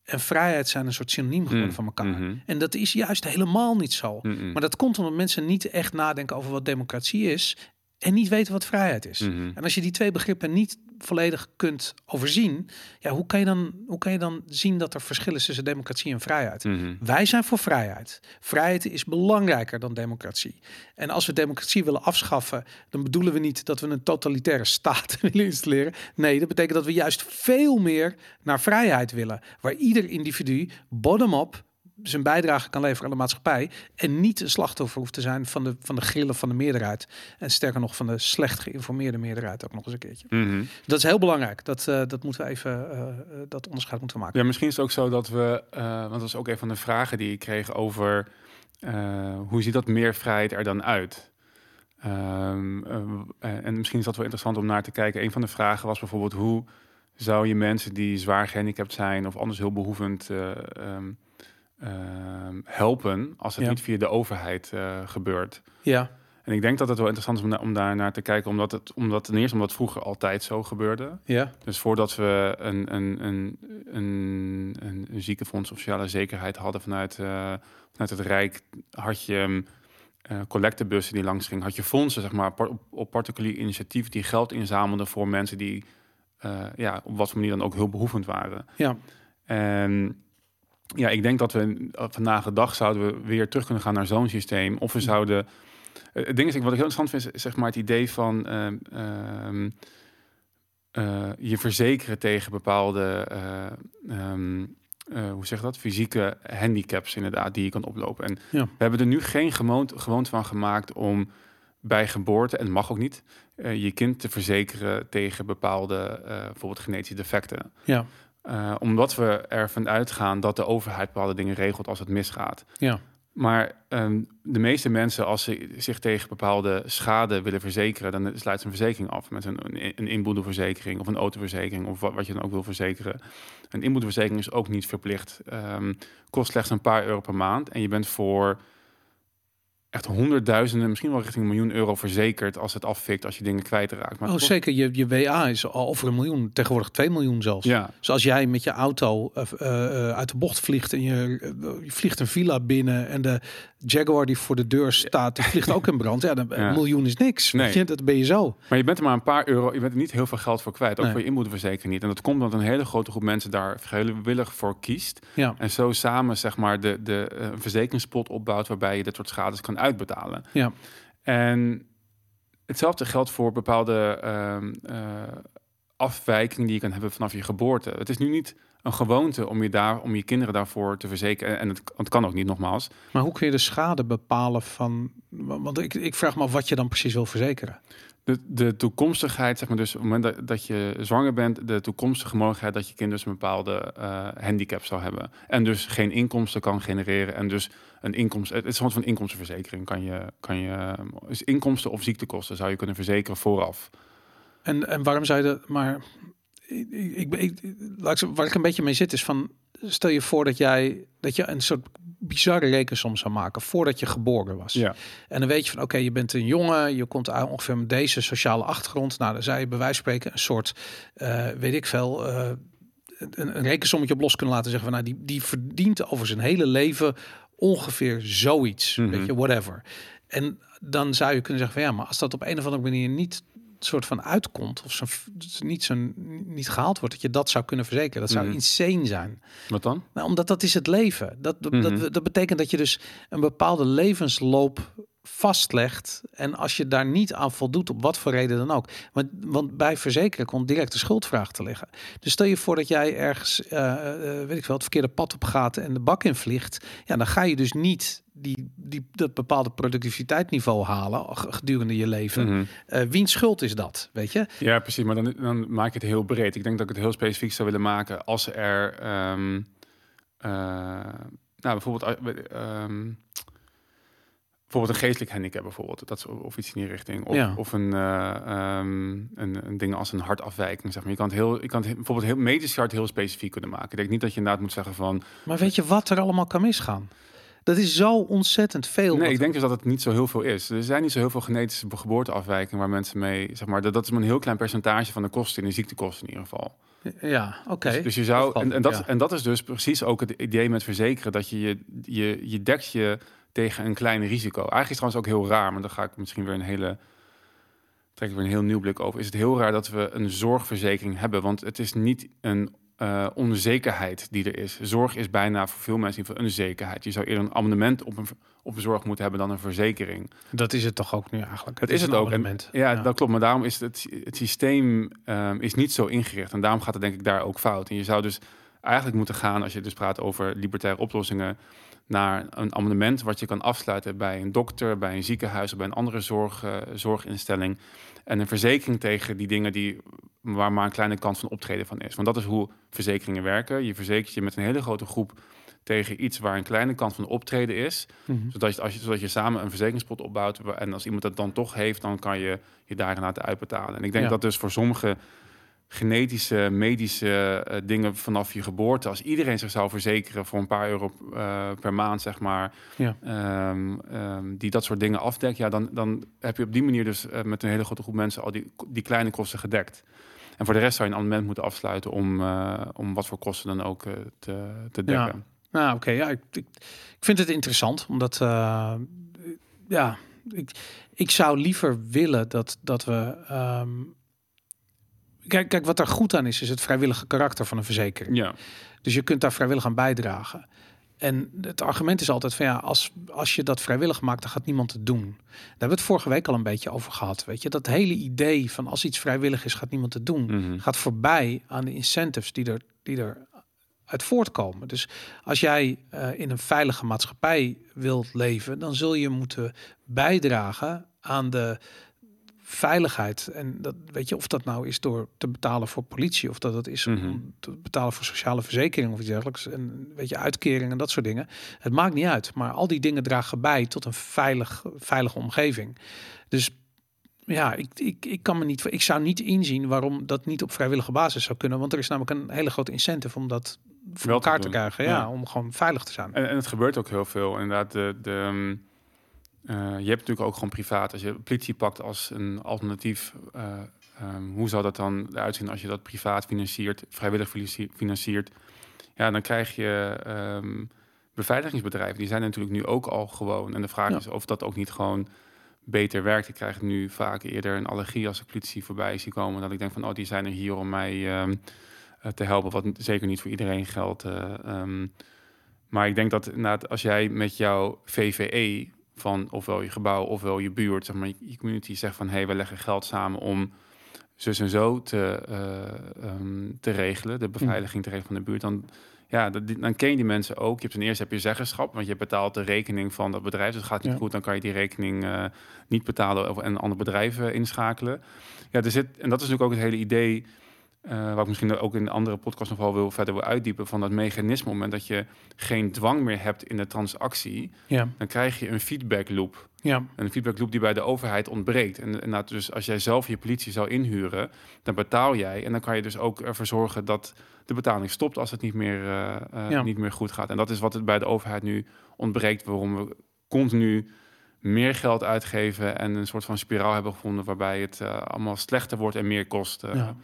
en vrijheid zijn een soort synoniem geworden mm, van elkaar. Mm -hmm. En dat is juist helemaal niet zo. Mm. Maar dat komt omdat mensen niet echt nadenken over wat democratie is. En niet weten wat vrijheid is. Mm -hmm. En als je die twee begrippen niet volledig kunt overzien, ja, hoe kan je dan, hoe kan je dan zien dat er verschil is tussen democratie en vrijheid? Mm -hmm. Wij zijn voor vrijheid. Vrijheid is belangrijker dan democratie. En als we democratie willen afschaffen, dan bedoelen we niet dat we een totalitaire staat willen installeren. Nee, dat betekent dat we juist veel meer naar vrijheid willen, waar ieder individu bottom-up zijn bijdrage kan leveren aan de maatschappij. En niet een slachtoffer hoeft te zijn van de, van de grillen van de meerderheid. En sterker nog van de slecht geïnformeerde meerderheid ook nog eens een keertje. Mm -hmm. Dat is heel belangrijk. Dat, uh, dat moeten we even, uh, dat onderscheid moeten maken. Ja, misschien is het ook zo dat we, uh, want dat was ook een van de vragen die ik kreeg over hoe ziet dat meer vrijheid er dan uit? Um, en misschien is dat wel interessant om naar te kijken. Een van de vragen was bijvoorbeeld hoe zou je mensen die zwaar gehandicapt zijn of anders heel behoevend um, uh, helpen als het Ja. niet via de overheid uh, gebeurt. Ja, En ik denk dat het wel interessant is om, da- om daar naar te kijken, omdat het, omdat ten eerste omdat het vroeger altijd zo gebeurde. ja, Dus voordat we een, een, een, een, een, ziekenfonds of sociale zekerheid hadden vanuit, uh, vanuit het Rijk, had je uh, collectebussen die langs gingen, had je fondsen, zeg maar, op, op particulier initiatief die geld inzamelden voor mensen die uh, ja, op wat voor manier dan ook hulpbehoevend waren. ja, En ja, ik denk dat we vandaag de dag zouden we weer terug kunnen gaan naar zo'n systeem. Of we zouden. Uh, het ding is, wat ik heel interessant vind, is zeg maar het idee van uh, uh, je verzekeren tegen bepaalde, um, hoe zeg je dat, fysieke handicaps inderdaad die je kan oplopen. En Ja. we hebben er nu geen gewoonte, gewoonte van gemaakt om bij geboorte, en mag ook niet, je kind te verzekeren tegen bepaalde, bijvoorbeeld genetische defecten. ja, Uh, omdat we ervan uitgaan dat de overheid bepaalde dingen regelt als het misgaat. ja. Maar ehm, de meeste mensen, als ze zich tegen bepaalde schade willen verzekeren, dan sluit ze een verzekering af met een, een inboedelverzekering of een autoverzekering of wat, wat je dan ook wil verzekeren. Een inboedelverzekering is ook niet verplicht. Ehm, kost slechts een paar euro per maand en je bent voor echt honderdduizenden, misschien wel richting een miljoen euro verzekerd als het afvikt, als je dingen kwijtraakt. Maar oh, zeker. Je, je WA is al over een miljoen, tegenwoordig 2 miljoen zelfs. Ja. Zoals jij met je auto uh, uh, uit de bocht vliegt en je, je, vliegt een villa binnen en de Jaguar die voor de deur staat, die vliegt ook in brand. Ja, dan, ja. een miljoen is niks. Nee. Je, dat ben je zo. Maar je bent er maar een paar euro, je bent er niet heel veel geld voor kwijt, ook nee. voor je inboedelverzekering niet. En dat komt omdat een hele grote groep mensen daar vrijwillig voor kiest. Ja. En zo samen zeg maar de, de een verzekeringspot opbouwt waarbij je dit soort schades kan uitbetalen. Ja. En hetzelfde geldt voor bepaalde uh, uh, afwijkingen die je kan hebben vanaf je geboorte. Het is nu niet een gewoonte om je, daar, om je kinderen daarvoor te verzekeren. En het, het kan ook niet, nogmaals. Maar hoe kun je de schade bepalen van... Want ik, ik vraag me af wat je dan precies wil verzekeren. De, toekomstigheid, zeg maar dus op het moment dat, je zwanger bent, de toekomstige mogelijkheid dat je kind dus een bepaalde uh, handicap zou hebben. En dus geen inkomsten kan genereren. En dus een inkomsten, het is soort van inkomstenverzekering. Kan je, kan je, dus inkomsten of ziektekosten zou je kunnen verzekeren vooraf. En, en waarom zou je dat, maar ik, ik, ik, waar ik een beetje mee zit is van, stel je voor dat jij, dat je een soort bizarre rekensom zou maken voordat je geboren was. Ja. En dan weet je van oké, je bent een jongen, je komt uit ongeveer met deze sociale achtergrond. Nou, dan zou je bij wijze van spreken een soort, uh, weet ik veel, uh, een, een rekensommetje op los kunnen laten zeggen van nou, die, die verdient over zijn hele leven ongeveer zoiets, mm -hmm. weet je, whatever. En dan zou je kunnen zeggen van ja, maar als dat op een of andere manier niet soort van uitkomt of zo, niet, zo, niet gehaald wordt, dat je dat zou kunnen verzekeren. Dat zou mm. insane zijn. Wat dan? Nou, omdat dat is het leven. Dat, dat, mm -hmm. dat, dat betekent dat je dus een bepaalde levensloop vastlegt. En als je daar niet aan voldoet, op wat voor reden dan ook. Want, want bij verzekeren komt direct de schuldvraag te liggen. Dus stel je voor dat jij ergens, uh, uh, weet ik wel, het verkeerde pad op gaat en de bak in vliegt. Ja, dan ga je dus niet die, die, dat bepaalde productiviteitsniveau halen gedurende je leven. Mm -hmm. uh, wiens schuld is dat, weet je? Ja, precies. Maar dan, dan maak ik het heel breed. Ik denk dat ik het heel specifiek zou willen maken als er... Um, nou, bijvoorbeeld... Um, bijvoorbeeld een geestelijk handicap bijvoorbeeld, dat of iets in die richting, of, ja. of een, uh, um, een, een ding als een hartafwijking, zeg maar. Je kan het heel, je kan het bijvoorbeeld heel medisch hart heel specifiek kunnen maken. Ik denk niet dat je inderdaad moet zeggen van. Maar weet je wat er allemaal kan misgaan? Dat is zo ontzettend veel. Nee, ik denk dus dat het niet zo heel veel is. Er zijn niet zo heel veel genetische geboorteafwijkingen waar mensen mee, zeg maar, dat, dat is maar een heel klein percentage van de kosten in de ziektekosten in ieder geval. Ja, oké. Okay. Dus, dus, je zou, en, en, dat, ja. en dat is dus precies ook het idee met verzekeren, dat je je, je, je dekt je tegen een klein risico. Eigenlijk is het trouwens ook heel raar, maar dan ga ik misschien weer een hele trek ik weer een heel nieuw blik over. Is het heel raar dat we een zorgverzekering hebben? Want het is niet een uh, onzekerheid die er is. Zorg is bijna voor veel mensen in een zekerheid. Je zou eerder een abonnement op een, op een zorg moeten hebben dan een verzekering. Dat is het toch ook nu eigenlijk? Dat het is, het ook. En, ja, ja, dat klopt. Maar daarom is het, het systeem um, is niet zo ingericht. En daarom gaat het denk ik daar ook fout. En je zou dus eigenlijk moeten gaan, als je dus praat over libertaire oplossingen, naar een abonnement wat je kan afsluiten bij een dokter, bij een ziekenhuis of bij een andere zorg, uh, zorginstelling. En een verzekering tegen die dingen die, waar maar een kleine kans van optreden van is. Want dat is hoe verzekeringen werken. Je verzekert je met een hele grote groep tegen iets waar een kleine kans van optreden is. Mhm. Mm -hmm. zodat, je, als je, zodat je samen een verzekeringspot opbouwt. En als iemand dat dan toch heeft, dan kan je je daarin laten uitbetalen. En ik denk ja. dat dus voor sommige genetische, medische uh, dingen vanaf je geboorte. Als iedereen zich zou verzekeren voor een paar euro uh, per maand, zeg maar, ja. um, um, die dat soort dingen afdekt, ja, dan, dan heb je op die manier dus uh, met een hele grote groep mensen al die, die kleine kosten gedekt. En voor de rest zou je een abonnement moeten afsluiten om, om wat voor kosten dan ook te, te dekken. Ja. Nou, oké, okay, ja, ik, ik, ik, vind het interessant, omdat ja, ik, ik zou liever willen dat, dat we um, Kijk, kijk, wat er goed aan is, is het vrijwillige karakter van een verzekering. Ja. Dus je kunt daar vrijwillig aan bijdragen. En het argument is altijd van ja, als, als je dat vrijwillig maakt, dan gaat niemand het doen. Daar hebben we het vorige week al een beetje over gehad. Weet je, dat hele idee van als iets vrijwillig is, gaat niemand het doen, Mhm. mm -hmm. gaat voorbij aan de incentives die er, die er uit voortkomen. Dus als jij uh, in een veilige maatschappij wilt leven, dan zul je moeten bijdragen aan de veiligheid. En dat weet je, of dat nou is door te betalen voor politie, of dat het is Mhm. om te betalen voor sociale verzekering of iets dergelijks. En weet je, uitkeringen en dat soort dingen. Het maakt niet uit. Maar al die dingen dragen bij tot een veilig, veilige omgeving. Dus ja, ik, ik, ik kan me niet. Ik zou niet inzien waarom dat niet op vrijwillige basis zou kunnen. Want er is namelijk een hele grote incentive om dat voor Wel elkaar te, krijgen. Ja, Ja. om gewoon veilig te zijn. En, en het gebeurt ook heel veel. Inderdaad, de, de, eh, je hebt natuurlijk ook gewoon privaat. Als je politie pakt als een alternatief, eh, ehm, hoe zou dat dan eruit zien als je dat privaat financiert, vrijwillig financi- financiert? Ja, dan krijg je ehm, beveiligingsbedrijven. Die zijn natuurlijk nu ook al gewoon. En de vraag Ja. is of dat ook niet gewoon beter werkt. Ik krijg nu vaak eerder een allergie als ik politie voorbij zie komen. Dat ik denk van, oh, die zijn er hier om mij ehm, eh, te helpen. Wat zeker niet voor iedereen geldt. maar ik denk dat als jij met jouw VVE van ofwel je gebouw ofwel je buurt, zeg maar, je community zegt van hé, hey, we leggen geld samen om zus en zo te, eh, ehm, te regelen, de beveiliging te regelen van de buurt, dan, ja, dat, dan ken je die mensen ook. Je hebt ten eerste heb je zeggenschap, want je betaalt de rekening van dat bedrijf. Dus het gaat niet Ja. goed, dan kan je die rekening eh, niet betalen en een ander bedrijf eh, inschakelen. Ja, er zit, en dat is natuurlijk ook het hele idee. Eh wat ik misschien ook in een andere podcast nog wel wil verder wil uitdiepen van dat mechanisme. Op het moment dat je geen dwang meer hebt in de transactie, Ja, dan krijg je een feedback loop. ja, Een feedback loop die bij de overheid ontbreekt. En, dus als jij zelf je politie zou inhuren, dan betaal jij. En dan kan je dus ook ervoor zorgen dat de betaling stopt als het niet meer, eh, eh, Ja. niet meer goed gaat. En dat is wat het bij de overheid nu ontbreekt. Waarom we continu meer geld uitgeven en een soort van spiraal hebben gevonden waarbij het allemaal slechter wordt en meer kost. ja.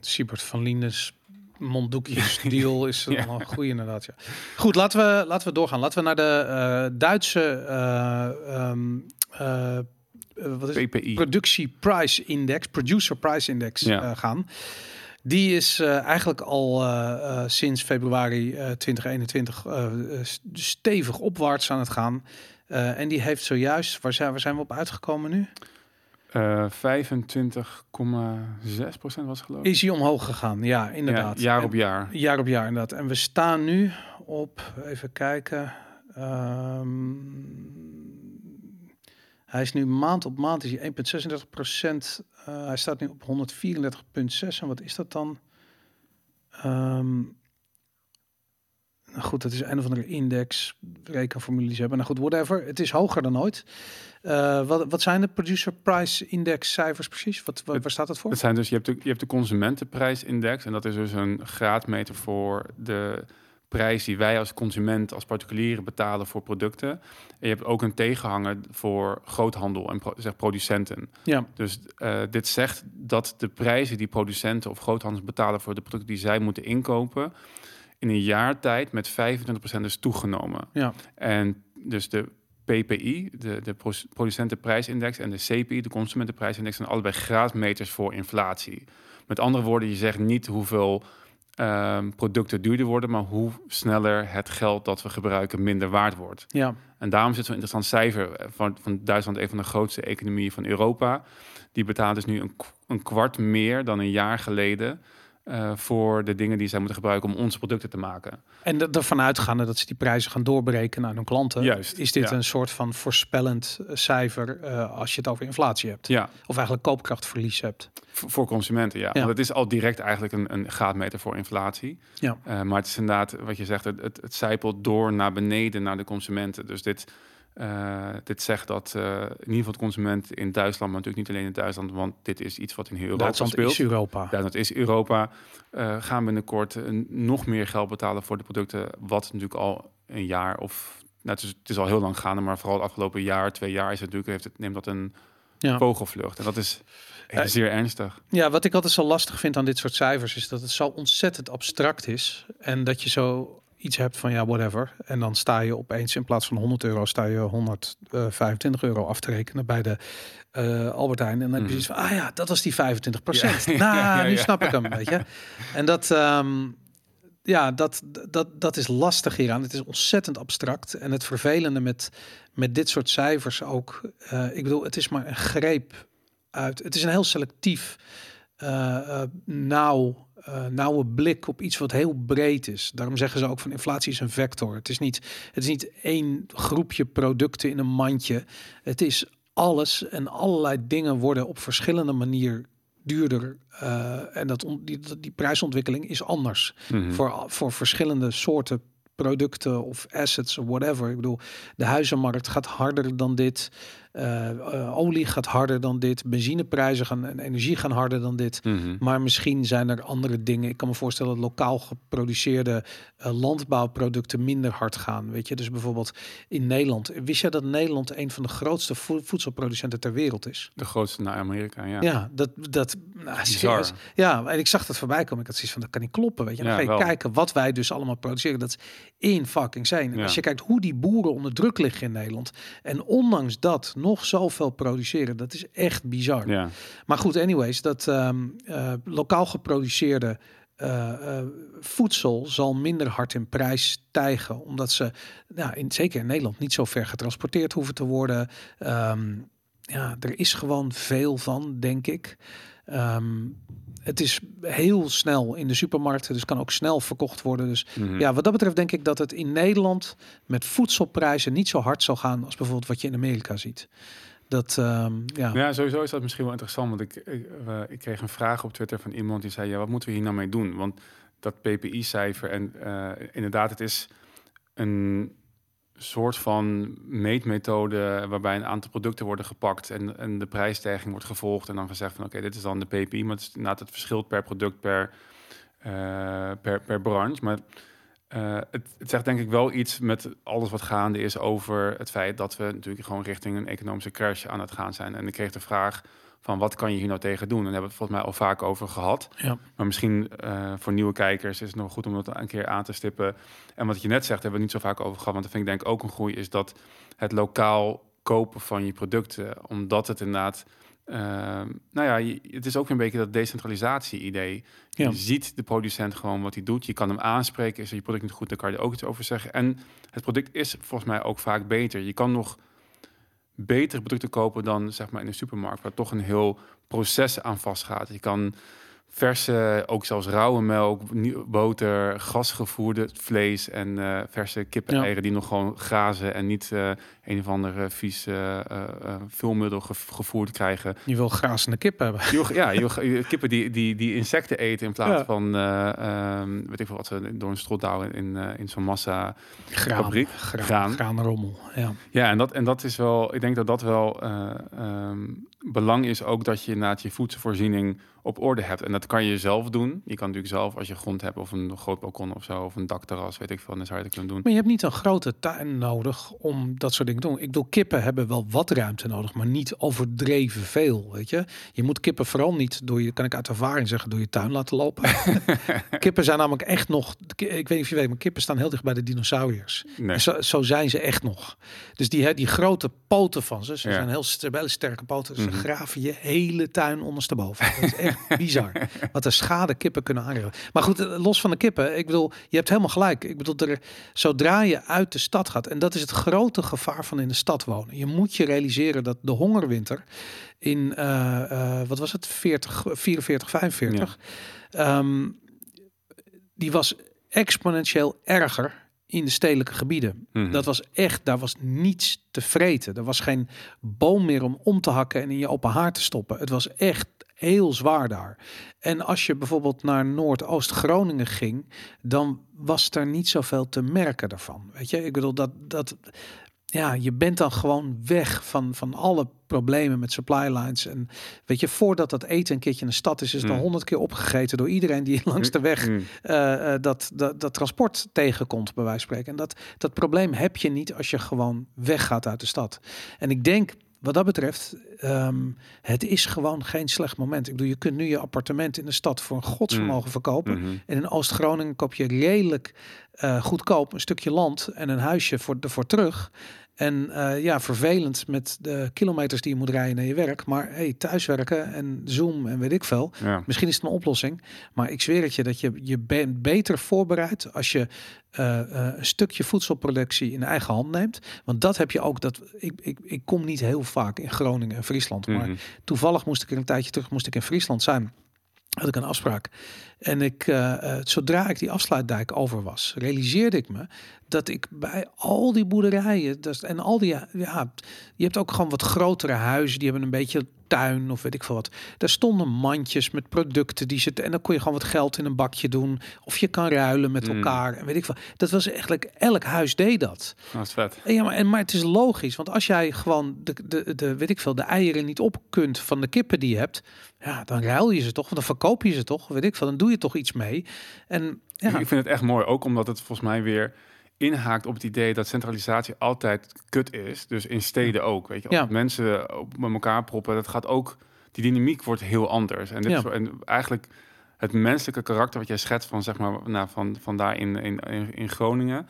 Siebert van Liendes monddoekjes deal is Ja. een goede inderdaad. Ja. Goed, laten we, laten we doorgaan. Laten we naar de eh, Duitse eh, ehm, eh, wat is? PPI. Productie Price Index, Producer Price Index Ja. gaan. Die is eigenlijk al sinds februari eh, 2021 eh, eh, st- stevig opwaarts aan het gaan. En die heeft zojuist, waar zijn, waar zijn we op uitgekomen nu? Eh 25,6 procent was het geloof ik. Is hij omhoog gegaan? Ja, inderdaad. Ja, jaar op jaar. Jaar op jaar, inderdaad. En we staan nu op, even kijken. ehm, hij is nu maand op maand, is hij 1,36 procent. Eh, hij staat nu op 134,6. En wat is dat dan? Ehm, nou goed, dat is een of andere index. Rekenformules hebben. Nou goed, whatever. Het is hoger dan ooit. Eh, wat, wat zijn de producer price index cijfers precies? Wat, waar, Het- waar staat dat voor? Dat zijn dus, je hebt, de, je hebt de consumentenprijsindex en dat is dus een graadmeter voor de prijs die wij als consument, als particulieren betalen voor producten. En je hebt ook een tegenhanger voor groothandel en pro, zeg producenten. Ja, Dus eh, dit zegt dat de prijzen die producenten of groothandels betalen voor de producten die zij moeten inkopen, in een jaar tijd met 25% is toegenomen. ja, En dus de PPI, de, de pro- producentenprijsindex, en de CPI, de consumentenprijsindex, zijn allebei graadmeters voor inflatie. Met andere woorden, je zegt niet hoeveel ehm, producten duurder worden, maar hoe sneller het geld dat we gebruiken minder waard wordt. ja. En daarom zit zo'n interessant cijfer eh, van, van Duitsland, een van de grootste economieën van Europa. Die betaalt dus nu een, een kwart meer dan een jaar geleden eh, voor de dingen die zij moeten gebruiken om onze producten te maken. En er- ervan uitgaande dat ze die prijzen gaan doorberekenen aan hun klanten, Juist, is dit ja. een soort van voorspellend eh, cijfer eh, als je het over inflatie hebt. Ja, Of eigenlijk koopkrachtverlies hebt. v- voor consumenten, ja. Ja. Want het is al direct eigenlijk een, een graadmeter voor inflatie. Ja. Maar het is inderdaad, wat je zegt, het, het, het zijpelt door naar beneden naar de consumenten. Dus dit, eh, dit zegt dat eh, in ieder geval de consument in Duitsland, maar natuurlijk niet alleen in Duitsland, want dit is iets wat in heel Europa Duitsland speelt. is Europa. Dat is Europa. eh, gaan binnenkort nog meer geld betalen voor de producten, wat natuurlijk al een jaar of nou, het, is, het is al heel lang gaande, maar vooral het afgelopen jaar, twee jaar is het natuurlijk heeft het neemt dat een Ja. vogelvlucht en dat is zeer ernstig. Ja, wat ik altijd zo lastig vind aan dit soort cijfers is dat het zo ontzettend abstract is. En dat je zo iets hebt van ja, whatever. En dan sta je opeens in plaats van 100 euro, sta je 125 euro af te rekenen bij de eh Albert Heijn. En dan heb je Mhm. zoiets van, ah ja, dat was die 25 procent. Ja. Nou, Ja, ja, nu snap ik hem, weet je. En dat, ehm, ja, dat, dat, dat is lastig hieraan. Het is ontzettend abstract. En het vervelende met, met dit soort cijfers ook, eh, ik bedoel, het is maar een greep uit. Het is een heel selectief, eh, eh, nauw, eh, nauwe blik op iets wat heel breed is. Daarom zeggen ze ook van inflatie is een vector. Het is niet, het is niet één groepje producten in een mandje. Het is alles en allerlei dingen worden op verschillende manieren duurder. Uh, en dat on, die, die prijsontwikkeling is anders Mhm. voor, voor verschillende soorten producten of assets of whatever. Ik bedoel, de huizenmarkt gaat harder dan dit. Eh, eh, olie gaat harder dan dit. Benzineprijzen gaan, en energie gaan harder dan dit. Mhm. Maar misschien zijn er andere dingen. Ik kan me voorstellen dat lokaal geproduceerde eh, landbouwproducten minder hard gaan. Weet je, dus bijvoorbeeld in Nederland. Wist jij dat Nederland een van de grootste vo- voedselproducenten ter wereld is? De grootste naar Amerika, ja. Ja, dat dat nou, serieus. Ja, en ik zag dat voorbij komen. Ik had zoiets van dat kan niet kloppen. Weet je, dan Ja, ga je wel. kijken wat wij dus allemaal produceren. Dat is in fucking zijn. En Ja. als je kijkt hoe die boeren onder druk liggen in Nederland en ondanks dat nog zoveel produceren, dat is echt bizar. Ja. Maar goed, anyways, dat ehm, eh, lokaal geproduceerde eh, eh, voedsel zal minder hard in prijs stijgen, omdat ze, nou, in, zeker in Nederland, niet zo ver getransporteerd hoeven te worden. Ehm, ja, er is gewoon veel van, denk ik. Ehm, het is heel snel in de supermarkten, dus kan ook snel verkocht worden. Dus Mhm. ja, wat dat betreft denk ik dat het in Nederland met voedselprijzen niet zo hard zal gaan als bijvoorbeeld wat je in Amerika ziet. Dat, ehm, ja. Ja, sowieso is dat misschien wel interessant. Want ik, ik, eh, ik kreeg een vraag op Twitter van iemand die zei: Ja, wat moeten we hier nou mee doen? Want dat PPI-cijfer, en eh, inderdaad, het is een soort van meetmethode waarbij een aantal producten worden gepakt en, en de prijsstijging wordt gevolgd. En dan gezegd van oké, dit is dan de PPI, maar het, is het verschilt per product, per, eh, per, per branche. Maar eh, het, het zegt denk ik wel iets met alles wat gaande is over het feit dat we natuurlijk gewoon richting een economische crash aan het gaan zijn. En ik kreeg de vraag van wat kan je hier nou tegen doen? En daar hebben we het volgens mij al vaak over gehad. Ja. Maar misschien eh, voor nieuwe kijkers is het nog goed om dat een keer aan te stippen. En wat je net zegt, hebben we het niet zo vaak over gehad. Want dat vind ik denk ik ook een groei, is dat het lokaal kopen van je producten, omdat het inderdaad, eh, nou ja, het is ook een beetje dat decentralisatie-idee. Ja. Je ziet de producent gewoon wat hij doet. Je kan hem aanspreken. Is je product niet goed, dan kan je er ook iets over zeggen. En het product is volgens mij ook vaak beter. Je kan nog betere producten kopen dan zeg maar in de supermarkt, waar toch een heel proces aan vastgaat. Je kan verse, ook zelfs rauwe melk, boter, gasgevoerde vlees en eh, verse kippen-eieren die nog gewoon grazen en niet eh, een of andere vies eh, eh, eh, vulmiddel ge- gevoerd krijgen. Je wil grazende kip hebben. Je wil- ja, je wil- kippen die, die, die insecten eten in plaats Ja. van, ehm, weet ik veel wat ze door een strot douwen in, in zo'n massa. Graan, Fabriek, graan, graan. graanrommel. Ja. Ja, en dat, en dat is wel, ik denk dat dat wel ehm, belang is ook dat je inderdaad je voedselvoorziening op orde hebt. En dat kan je zelf doen. Je kan natuurlijk zelf, als je grond hebt of een groot balkon of zo, of een dakterras, weet ik veel, dan zou je dat kunnen doen. Maar je hebt niet een grote tuin nodig om dat soort dingen te doen. Ik bedoel, kippen hebben wel wat ruimte nodig, maar niet overdreven veel. Weet je, je moet kippen vooral niet door je, kan ik uit ervaring zeggen, door je tuin laten lopen. kippen zijn namelijk echt nog, ik weet niet of je weet, maar kippen staan heel dicht bij de dinosauriërs. Nee. Zo, zo zijn ze echt nog. Dus die, die grote poten van ze, ze Ja. zijn heel sterke poten. Ze Mhm. graven je hele tuin ondersteboven. Dat is echt bizar. Wat de schade kippen kunnen aanrichten. Maar goed, eh, los van de kippen. Ik bedoel, je hebt helemaal gelijk. Ik bedoel, er, zodra je uit de stad gaat. En dat is het grote gevaar van in de stad wonen. Je moet je realiseren dat de hongerwinter in, eh, eh, wat was het, 40, 44, 45. ehm, die was exponentieel erger in de stedelijke gebieden. Mhm. Dat was echt, daar was niets te vreten. Er was geen boom meer om om te hakken en in je open haar te stoppen. Het was echt heel zwaar daar. En als je bijvoorbeeld naar Noordoost-Groningen ging, dan was er niet zoveel te merken daarvan. Weet je, ik bedoel dat dat. Ja, je bent dan gewoon weg van, van alle problemen met supply lines. En weet je, voordat dat eten een keertje in de stad is, is het al Mm. honderd keer opgegeten door iedereen die langs de weg Mm. eh, eh, dat, dat, dat transport tegenkomt, bij wijze van spreken. En dat, dat probleem heb je niet als je gewoon weggaat uit de stad. En ik denk, wat dat betreft, ehm, het is gewoon geen slecht moment. Ik bedoel, je kunt nu je appartement in de stad voor een godsvermogen verkopen. Mhm. En in Oost-Groningen koop je redelijk eh, goedkoop een stukje land en een huisje voor, ervoor terug. En eh, ja, vervelend met de kilometers die je moet rijden naar je werk. Maar hey, thuiswerken en Zoom en weet ik veel. Ja. Misschien is het een oplossing, maar ik zweer het je dat je je bent beter voorbereid als je eh, eh, een stukje voedselproductie in eigen hand neemt. Want dat heb je ook. Dat ik, ik, ik kom niet heel vaak in Groningen en Friesland, maar Mhm. toevallig moest ik er een tijdje terug moest ik in Friesland zijn. had ik een afspraak. En ik, uh, zodra ik die afsluitdijk over was, realiseerde ik me dat ik bij al die boerderijen dus, en al die, ja, je hebt ook gewoon wat grotere huizen, die hebben een beetje tuin of weet ik veel wat. Daar stonden mandjes met producten die zitten en dan kon je gewoon wat geld in een bakje doen of je kan ruilen met mm. elkaar en weet ik veel. Dat was eigenlijk elk huis deed dat. Dat is vet. En ja, maar, en, maar het is logisch, want als jij gewoon de, de, de weet ik veel de eieren niet op kunt van de kippen die je hebt, ja, dan ruil je ze toch, dan verkoop je ze toch, weet ik veel, dan doe je toch iets mee. En ja. ik vind het echt mooi, ook omdat het volgens mij weer inhaakt op het idee dat centralisatie altijd kut is. Dus in steden ook. Weet je, als ja. mensen op met elkaar proppen, dat gaat ook. Die dynamiek wordt heel anders. En, dit ja. en eigenlijk het menselijke karakter wat jij schetst van zeg maar nou, van, van daar in, in, in Groningen.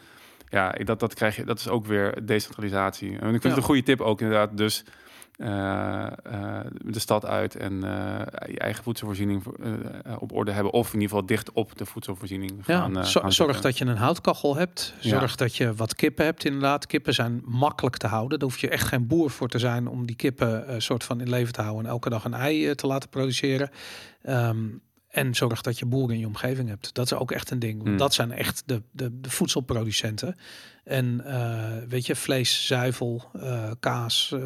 Ja, dat, dat krijg je. Dat is ook weer decentralisatie. En ik vind het een goede tip ook inderdaad. Dus uh, de stad uit en uh, je eigen voedselvoorziening op orde hebben. Of in ieder geval dicht op de voedselvoorziening gaan. Ja, zorg dat je een houtkachel hebt. Zorg dat je wat kippen hebt inderdaad. Kippen zijn makkelijk te houden. Daar hoef je echt geen boer voor te zijn om die kippen soort van in leven te houden. En elke dag een ei te laten produceren. Um, en zorg dat je boeren in je omgeving hebt. Dat is ook echt een ding. Want hmm. dat zijn echt de, de, de voedselproducenten. En uh, weet je, vlees, zuivel, uh, kaas, uh,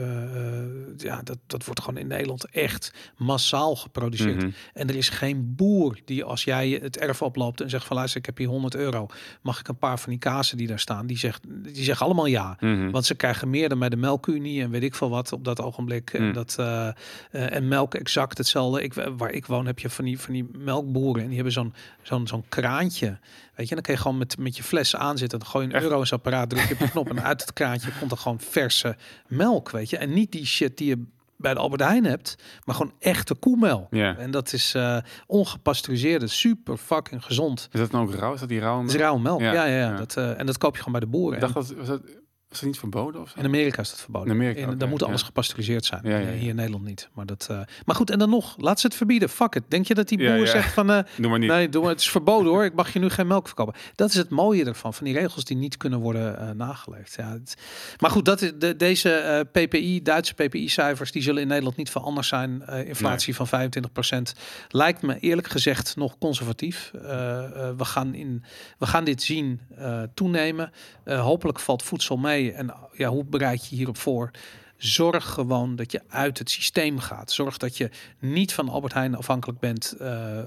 ja, dat, dat wordt gewoon in Nederland echt massaal geproduceerd. Mhm. En er is geen boer die als jij het erf oploopt en zegt van luister, ik heb hier 100 euro, mag ik een paar van die kazen die daar staan, die, zegt, die zeggen allemaal ja. Mhm. Want ze krijgen meer dan bij de melkunie en weet ik veel wat op dat ogenblik. En, mhm. dat, en melk exact hetzelfde. Ik, waar ik woon heb je van die, van die melkboeren en die hebben zo'n zo'n zo'n kraantje. Weet je, dan kun je gewoon met, met je fles aanzetten. Dan gooi je een euro in apparaat, druk je op de knop en uit het kraantje komt er gewoon verse melk, weet je. En niet die shit die je bij de Albert Heijn hebt, maar gewoon echte koemelk. Ja. En dat is uh, ongepasteuriseerde, super fucking gezond. Is dat nou ook rauw? Is dat die rauwe melk? Is rauwe melk, ja, ja, ja. Dat, uh, en dat koop je gewoon bij de boeren. Ik dacht dat, was dat is niet verboden? Of zo? In Amerika is dat verboden. In Amerika, in, dan moet alles gepasteuriseerd zijn. Ja, ja, Hier in Nederland niet. Maar, dat, uh, maar goed, en dan nog, laat ze het verbieden. Fuck it. Denk je dat die boer zegt van... Uh, doe maar niet. Nee, doe maar, het is verboden hoor. Ik mag je nu geen melk verkopen. Dat is het mooie ervan. Van die regels die niet kunnen worden uh, nageleefd. Ja, het, maar goed, dat is de, deze PPI, Duitse PPI-cijfers... die zullen in Nederland niet veel anders zijn. inflatie nee. van 25%. Lijkt me eerlijk gezegd nog conservatief. we, gaan in, we gaan dit zien toenemen. hopelijk valt voedsel mee. En ja, hoe bereid je hierop voor? Zorg gewoon dat je uit het systeem gaat. Zorg dat je niet van Albert Heijn afhankelijk bent. Uh,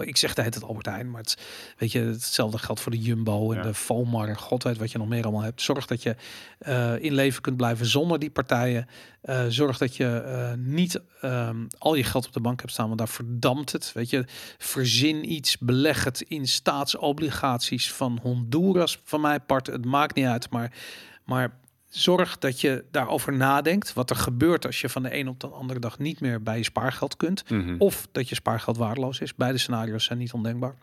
ik zeg de het Albert Heijn, maar het, weet je, hetzelfde geldt voor de Jumbo en de Volmar. God weet wat je nog meer allemaal hebt. Zorg dat je uh, in leven kunt blijven zonder die partijen. zorg dat je niet ehm, al je geld op de bank hebt staan, want daar verdampt het. Weet je, verzin iets, beleg het in staatsobligaties van Honduras. Van mijn part, het maakt niet uit, maar, maar zorg dat je daarover nadenkt. Wat er gebeurt als je van de een op de andere dag niet meer bij je spaargeld kunt. Mhm. Of dat je spaargeld waardeloos is. Beide scenario's zijn niet ondenkbaar.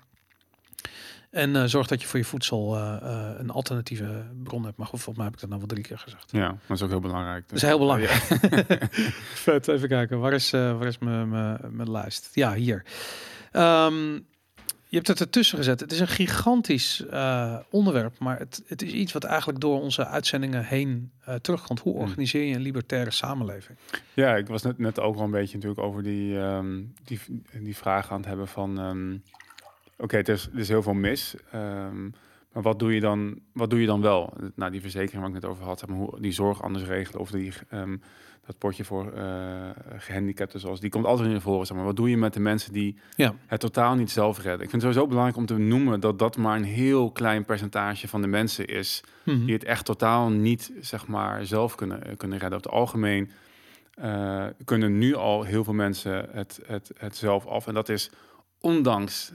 En uh, zorg dat je voor je voedsel uh, uh, een alternatieve bron hebt. Maar goed, volgens mij heb ik dat nou wel drie keer gezegd. Ja, dat is ook heel belangrijk. Dat is heel belangrijk. Vet, even kijken. Waar is, waar is mijn lijst? Ja, hier. Um, je hebt het ertussen gezet. Het is een gigantisch uh, onderwerp, maar het, het, is iets wat eigenlijk door onze uitzendingen heen uh, terugkomt. Hoe hmm. organiseer je een libertaire samenleving? Ja, ik was net, net ook wel een beetje natuurlijk over die, um, die, die vraag aan het hebben van... Um, Oké, okay, er, is, er is heel veel mis, um, maar wat doe je dan, wat doe je dan wel? Nou, die verzekering waar ik net over had, zeg maar, hoe die zorg anders regelen of die dat potje voor uh, gehandicapten zoals die komt altijd in voren. Zeg maar. Wat doe je met de mensen die ja. het totaal niet zelf redden? Ik vind het sowieso belangrijk om te noemen dat dat maar een heel klein percentage van de mensen is mhm. die het echt totaal niet zeg maar zelf kunnen, kunnen redden. Op het algemeen uh, kunnen nu al heel veel mensen het, het, het zelf af. En dat is ondanks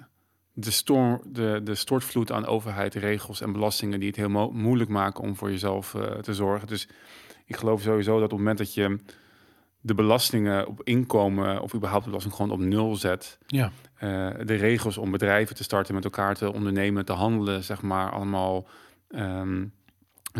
de, storm, de, de stortvloed aan overheid, regels en belastingen die het heel moeilijk maken om voor jezelf uh, te zorgen. Dus ik geloof sowieso dat op het moment dat je de belastingen op inkomen of überhaupt de belasting gewoon op nul zet, ja. Uh, de regels om bedrijven te starten, met elkaar te ondernemen, te handelen, zeg maar, allemaal um,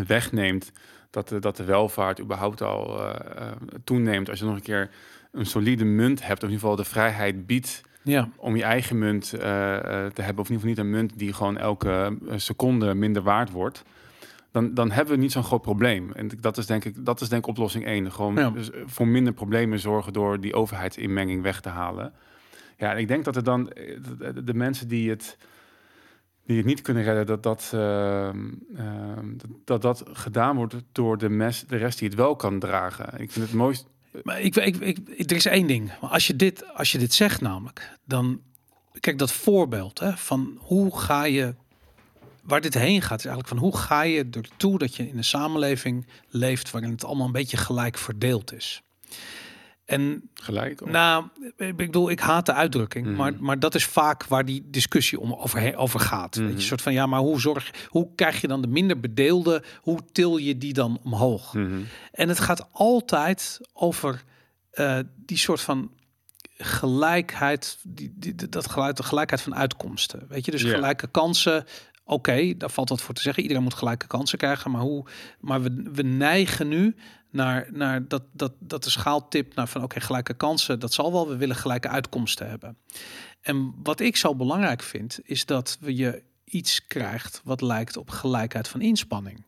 wegneemt, dat de, dat de welvaart überhaupt al uh, uh, toeneemt. Als je nog een keer een solide munt hebt, of in ieder geval de vrijheid biedt ja. om je eigen munt te hebben, of in ieder geval niet een munt die gewoon elke seconde minder waard wordt dan, dan hebben we niet zo'n groot probleem. En dat is denk ik, dat is denk ik oplossing één. Gewoon dus voor minder problemen zorgen door die overheidsinmenging weg te halen. Ja, en ik denk dat er dan eh, de, de mensen die het, die het niet kunnen redden, dat dat, ehm, ehm, dat, dat gedaan wordt door de, mes, de rest die het wel kan dragen. Ik vind het mooist. Maar ik, ik, ik, er is één ding. Maar als je dit, als je dit zegt namelijk, dan kijk dat voorbeeld hè, van hoe ga je waar dit heen gaat, is eigenlijk van hoe ga je ertoe dat je in een samenleving leeft waarin het allemaal een beetje gelijk verdeeld is. En gelijk. Of? Nou, ik bedoel, ik haat de uitdrukking, Mhm. maar, maar dat is vaak waar die discussie om over, over gaat. Weet je, een soort van ja, maar hoe zorg, hoe krijg je dan de minder bedeelden, hoe til je die dan omhoog? Mhm. En het gaat altijd over eh, die soort van gelijkheid, die, die, dat geluid, de gelijkheid van uitkomsten. Weet je, dus gelijke kansen. Oké, daar valt wat voor te zeggen. Iedereen moet gelijke kansen krijgen. Maar, hoe, maar we, we neigen nu naar, naar dat, dat, dat de schaaltip naar van oké, gelijke kansen, dat zal wel. We willen gelijke uitkomsten hebben. En wat ik zo belangrijk vind, is dat we je iets krijgt wat lijkt op gelijkheid van inspanning.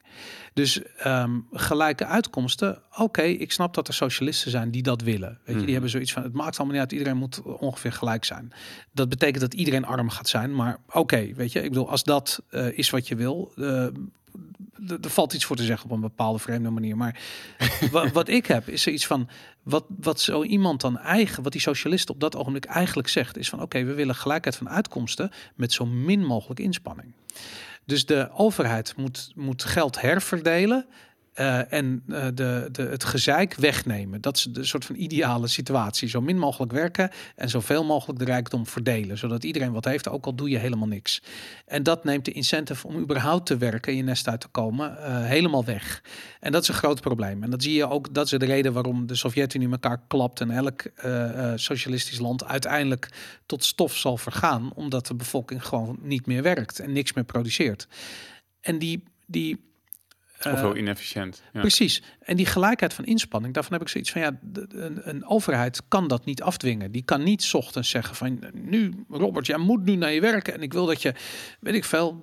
Dus ehm, gelijke uitkomsten. Oké, ik snap dat er socialisten zijn die dat willen. Weet je, Mhm. die hebben zoiets van: het maakt allemaal niet uit, iedereen moet ongeveer gelijk zijn. Dat betekent dat iedereen arm gaat zijn. Maar oké, weet je, ik bedoel, als dat eh, is wat je wil. eh, er valt iets voor te zeggen op een bepaalde vreemde manier. Maar wa- wat ik heb, is zoiets van. Wat, wat zo iemand dan eigen, wat die socialist op dat ogenblik eigenlijk zegt, is van oké, we willen gelijkheid van uitkomsten met zo min mogelijk inspanning. Dus de overheid moet, moet geld herverdelen. Eh, en eh, de, de, het gezeik wegnemen. Dat is de soort van ideale situatie. Zo min mogelijk werken en zoveel mogelijk de rijkdom verdelen. Zodat iedereen wat heeft, ook al doe je helemaal niks. En dat neemt de incentive om überhaupt te werken en je nest uit te komen eh, helemaal weg. En dat is een groot probleem. En dat zie je ook, dat is de reden waarom de Sovjet-Unie elkaar klapt en elk socialistisch land uiteindelijk tot stof zal vergaan, omdat de bevolking gewoon niet meer werkt en niks meer produceert. En die, die Of eh, heel inefficiënt. Ja. Precies. En die gelijkheid van inspanning, daarvan heb ik zoiets van ja, een, een overheid kan dat niet afdwingen. Die kan niet ochtends zeggen van nu, Robert, jij moet nu naar je werken en ik wil dat je, weet ik veel,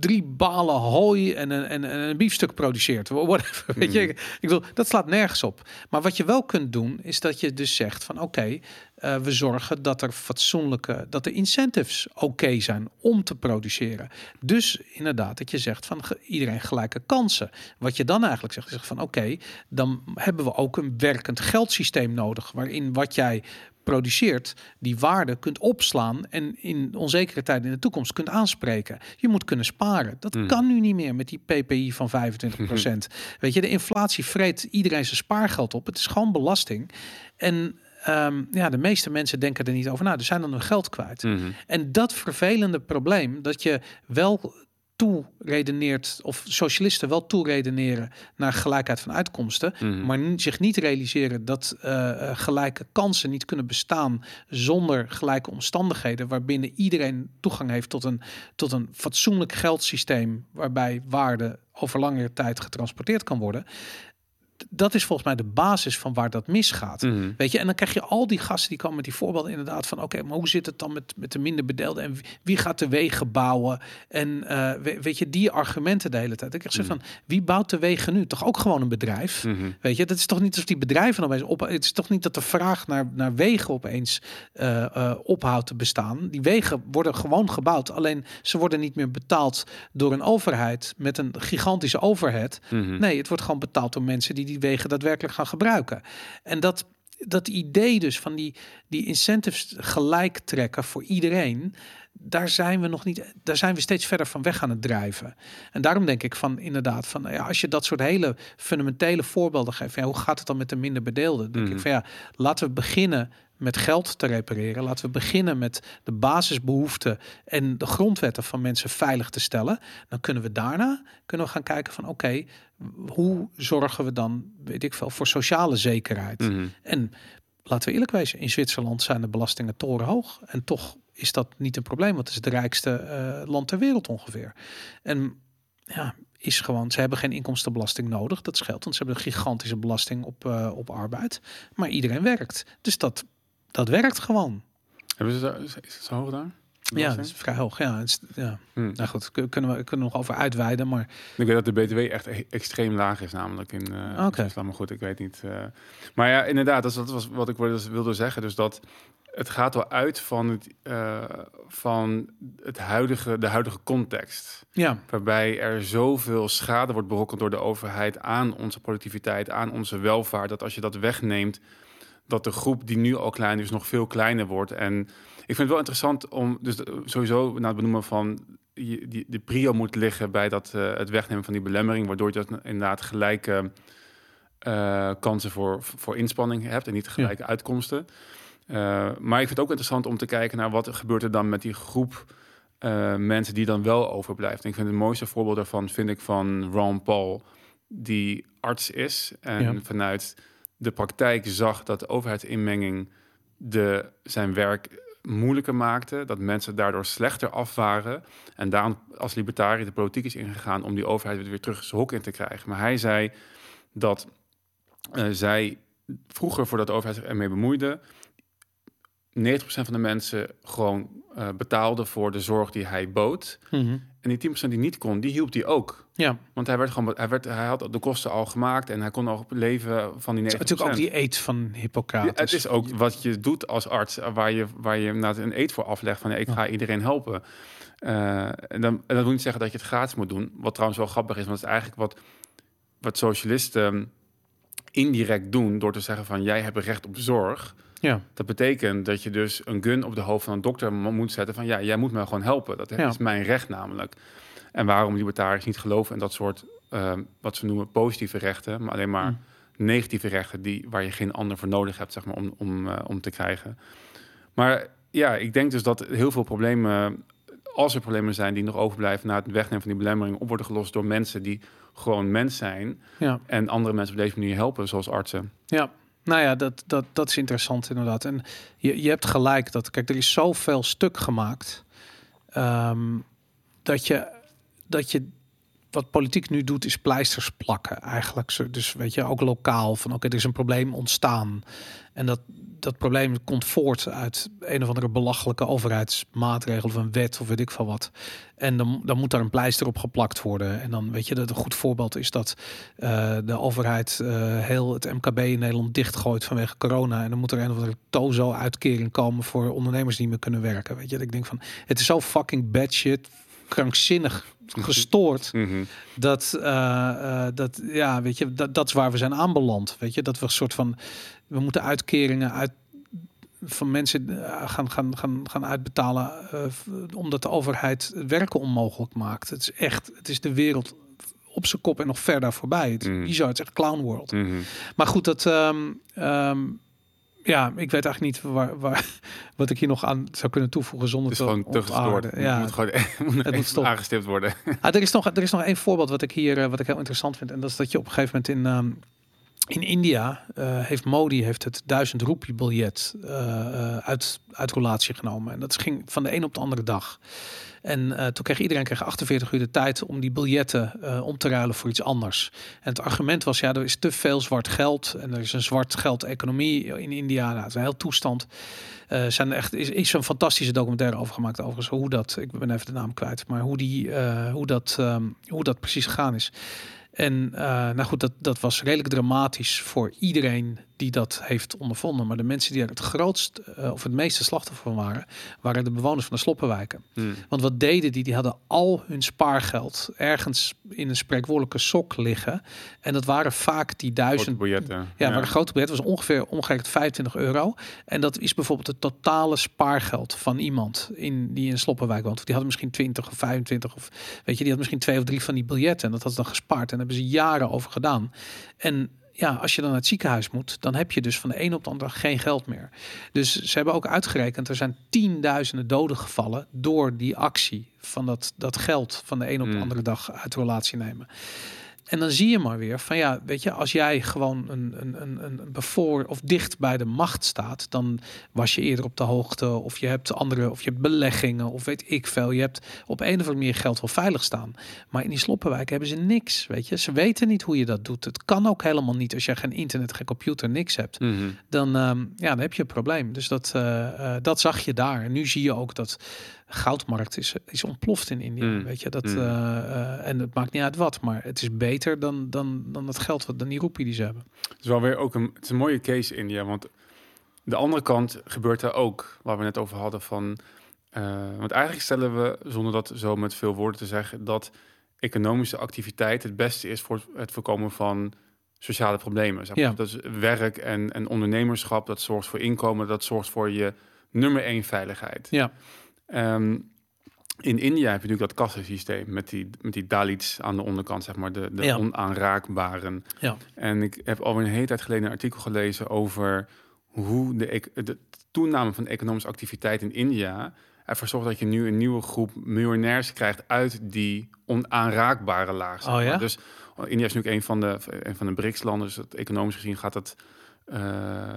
drie balen hooi en een, en, en een biefstuk produceert. Whatever, weet je, Mhm. ik bedoel, dat slaat nergens op. Maar wat je wel kunt doen, is dat je dus zegt van oké, eh, we zorgen dat er fatsoenlijke, dat de incentives oké zijn om te produceren. Dus inderdaad, dat je zegt van iedereen gelijke kansen. Wat je dan eigenlijk zegt, is van oké, dan hebben we ook een werkend geldsysteem nodig, waarin wat jij produceert, die waarde kunt opslaan en in onzekere tijden in de toekomst kunt aanspreken. Je moet kunnen sparen. Dat Hmm. kan nu niet meer met die PPI van 25%. Weet je, de inflatie vreet iedereen zijn spaargeld op. Het is gewoon belasting. En ehm, ja, de meeste mensen denken er niet over na. Dus zijn dan hun geld kwijt. Mhm. En dat vervelende probleem, dat je wel toeredeneert, of socialisten wel toeredeneren naar gelijkheid van uitkomsten, Mhm. maar zich niet realiseren dat eh, eh, gelijke kansen niet kunnen bestaan zonder gelijke omstandigheden, waarbinnen iedereen toegang heeft tot een, tot een fatsoenlijk geldsysteem, waarbij waarde over langere tijd getransporteerd kan worden. Dat is volgens mij de basis van waar dat misgaat. Mhm. Weet je, en dan krijg je al die gasten die komen met die voorbeelden inderdaad van oké, maar hoe zit het dan met, met de minder bedeelden en wie, wie gaat de wegen bouwen? En eh, we- weet je, die argumenten de hele tijd. Ik zeg Mhm. van wie bouwt de wegen nu? Toch ook gewoon een bedrijf? Mhm. Weet je, dat is toch niet alsof die bedrijven opeens op. Het is toch niet dat de vraag naar, naar wegen opeens eh, eh, ophoudt te bestaan. Die wegen worden gewoon gebouwd. Alleen ze worden niet meer betaald door een overheid met een gigantische overhead. Mhm. Nee, het wordt gewoon betaald door mensen die die wegen daadwerkelijk gaan gebruiken. En dat, dat idee dus van die, die incentives gelijk trekken voor iedereen, daar zijn we nog niet, daar zijn we steeds verder van weg aan het drijven. En daarom denk ik van inderdaad, van ja, als je dat soort hele fundamentele voorbeelden geeft, ja, hoe gaat het dan met de minder bedeelden? Denk Mhm. ik van ja, laten we beginnen met geld te repareren. Laten we beginnen met de basisbehoeften en de grondwetten van mensen veilig te stellen. Dan kunnen we daarna kunnen we gaan kijken van oké, hoe zorgen we dan, weet ik veel, voor sociale zekerheid? Mhm. En laten we eerlijk wezen, in Zwitserland zijn de belastingen torenhoog. En toch is dat niet een probleem, want het is het rijkste eh, land ter wereld ongeveer. En ja, is gewoon, ze hebben geen inkomstenbelasting nodig, dat scheelt. Want ze hebben een gigantische belasting op, eh, op arbeid. Maar iedereen werkt. Dus dat, dat werkt gewoon. Hebben ze is is het zo hoog daar? Ja, dat is vrij hoog. Ja, het is, ja. Hm. nou goed, kun- kunnen we kunnen we nog over uitweiden, maar Ik weet dat de BTW echt e- extreem laag is, namelijk in eh Oké. Zwitserland. Maar goed, ik weet niet. eh. Maar ja, inderdaad, dat, was wat ik wilde- zeggen. Dus dat het gaat wel uit van, het, uh, van het huidige, de huidige context. Ja. Waarbij er zoveel schade wordt berokkend door de overheid aan onze productiviteit, aan onze welvaart. Dat als je dat wegneemt, dat de groep die nu al klein is, nog veel kleiner wordt. En vind het wel interessant om, dus sowieso na het benoemen van die, de prio moet liggen bij dat, uh, het wegnemen van die belemmering, waardoor je dat inderdaad gelijke uh, kansen voor, voor inspanning hebt en niet gelijke uitkomsten. Uh, maar ik vind het ook interessant om te kijken naar wat gebeurt er dan met die groep mensen die dan wel overblijft. En ik vind het mooiste voorbeeld daarvan vind ik van Ron Paul, die arts is en vanuit de praktijk zag dat de overheidsinmenging de, zijn werk moeilijker maakte, dat mensen daardoor slechter af waren. En daarom als libertariër de politiek is ingegaan om die overheid weer terug zijn hok in te krijgen. Maar hij zei dat uh, zij vroeger, voordat de overheid zich ermee bemoeide, 90% van de mensen gewoon uh, betaalde voor de zorg die hij bood. -hmm. En die 10% die niet kon, die hielp hij ook. Ja. Want hij, werd gewoon, hij, werd, hij had de kosten al gemaakt en hij kon al leven van die 90%. Het is natuurlijk ook die eet van Hippocrates. Ja, het is ook wat je doet als arts, waar je, waar je een eet voor aflegt van ik ga iedereen helpen. Uh, en, dan, en dat wil niet zeggen dat je het gratis moet doen. Wat trouwens wel grappig is, want het is eigenlijk wat, wat socialisten indirect doen door te zeggen van jij hebt recht op zorg. Ja. Dat betekent dat je dus een gun op de hoofd van een dokter moet zetten van ja, jij moet me gewoon helpen. Dat ja. is mijn recht namelijk. En waarom libertariërs niet geloven in dat soort, uh, wat ze noemen positieve rechten, maar alleen maar mm. negatieve rechten die, waar je geen ander voor nodig hebt, zeg maar, om, om, uh, om te krijgen. Maar ja, ik denk dus dat heel veel problemen, als er problemen zijn die nog overblijven na het wegnemen van die belemmering, op worden gelost door mensen die gewoon mens zijn ja. en andere mensen op deze manier helpen, zoals artsen. Ja, nou ja, dat, dat, dat is interessant inderdaad. En je, je hebt gelijk dat, kijk, er is zoveel stuk gemaakt um, dat je dat je wat politiek nu doet, is pleisters plakken eigenlijk. Dus weet je, ook lokaal van oké, er is een probleem ontstaan. En dat, dat probleem komt voort uit een of andere belachelijke overheidsmaatregel of een wet of weet ik van wat. En dan, dan moet daar een pleister op geplakt worden. En dan weet je dat een goed voorbeeld is dat uh, de overheid uh, heel het MKB in Nederland dichtgooit vanwege corona. En dan moet er een of andere tozo uitkering komen voor ondernemers die meer kunnen werken. Weet je, ik denk van het is zo fucking bad shit krankzinnig gestoord. Mm -hmm. Dat, uh, uh, dat, ja, weet je, dat, dat is waar we zijn aanbeland. Weet je, dat we een soort van, we moeten uitkeringen uit van mensen uh, gaan, gaan, gaan, gaan uitbetalen omdat de overheid werken onmogelijk maakt. Het is echt, het is de wereld op zijn kop en nog verder voorbij. Het, Mm. Je zou het zeggen clown world. Mm -hmm. Maar goed, dat. Um, um, ja, ik weet eigenlijk niet waar, waar, wat ik hier nog aan zou kunnen toevoegen zonder het is te gewoon te gestoord. Ja, moet gewoon het moet stop. aangestipt worden. Ah, er, is nog, er is nog één voorbeeld wat ik hier uh, wat ik heel interessant vind. En dat is dat je op een gegeven moment in, um, in India uh, heeft Modi heeft het duizend roepie biljet uh, uit, uit roulatie genomen. En dat ging van de een op de andere dag. En uh, toen kreeg iedereen kreeg 48 uur de tijd om die biljetten uh, om te ruilen voor iets anders. En het argument was, ja, er is te veel zwart geld en er is een zwart geld economie in India. Nou, het is een heel toestand. Uh, zijn echt, is, is een fantastische documentaire over gemaakt overigens. Hoe dat, ik ben even de naam kwijt, maar hoe, die, hoe, dat, um, hoe dat precies gegaan is. En uh, nou goed, dat, dat was redelijk dramatisch voor iedereen die dat heeft ondervonden. Maar de mensen die er het grootst uh, of het meeste slachtoffer van waren, waren de bewoners van de sloppenwijken. Hmm. Want wat deden die? Die hadden al hun spaargeld ergens in een spreekwoordelijke sok liggen. En dat waren vaak die duizend biljetten. Ja, ja. waar de grote biljet was ongeveer omgerekend 25 euro. En dat is bijvoorbeeld het totale spaargeld van iemand in, die in een sloppenwijk woont. Of die hadden misschien 20 of 25 of weet je, die had misschien twee of drie van die biljetten. En dat had ze dan gespaard. En hebben ze jaren over gedaan. En ja, als je dan naar het ziekenhuis moet, dan heb je dus van de een op de andere dag geen geld meer. Dus ze hebben ook uitgerekend, er zijn tienduizenden doden gevallen door die actie van dat, dat geld van de een op de andere dag uit de relatie nemen. En dan zie je maar weer van ja, weet je, als jij gewoon een, een, een, een bevoor of dicht bij de macht staat, dan was je eerder op de hoogte of je hebt andere of je hebt beleggingen of weet ik veel. Je hebt op een of andere manier geld wel veilig staan. Maar in die sloppenwijk hebben ze niks, weet je. Ze weten niet hoe je dat doet. Het kan ook helemaal niet als je geen internet, geen computer, niks hebt. Mm -hmm. Dan, um, ja, dan heb je een probleem. Dus dat, uh, uh, dat zag je daar. En nu zie je ook dat goudmarkt is, is ontploft in India. Mm. Weet je dat? Mm. Uh, uh, en het maakt niet uit wat, maar het is beter dan, dan, dan het geld wat dan die roepie die ze hebben. Het is wel weer ook een, het is een mooie case India, want De andere kant gebeurt er ook, waar we net over hadden van... eh, want eigenlijk stellen we, zonder dat zo met veel woorden te zeggen... dat economische activiteit het beste is voor het voorkomen van sociale problemen. Zeg maar. Ja. Dat is werk en, en ondernemerschap, dat zorgt voor inkomen, dat zorgt voor je nummer één veiligheid. Ja. Ehm, in India heb je natuurlijk dat kassensysteem met die, met die Dalits aan de onderkant, zeg maar, de, de Ja. onaanraakbaren. Ja. En ik heb alweer een hele tijd geleden een artikel gelezen over hoe de, ec- de toename van economische activiteit in India ervoor zorgt dat je nu een nieuwe groep miljonairs krijgt uit die onaanraakbare laag. zeg Oh ja? Dus India is nu een van de, een van de BRICS-landen, dus dat economisch gezien gaat dat eh,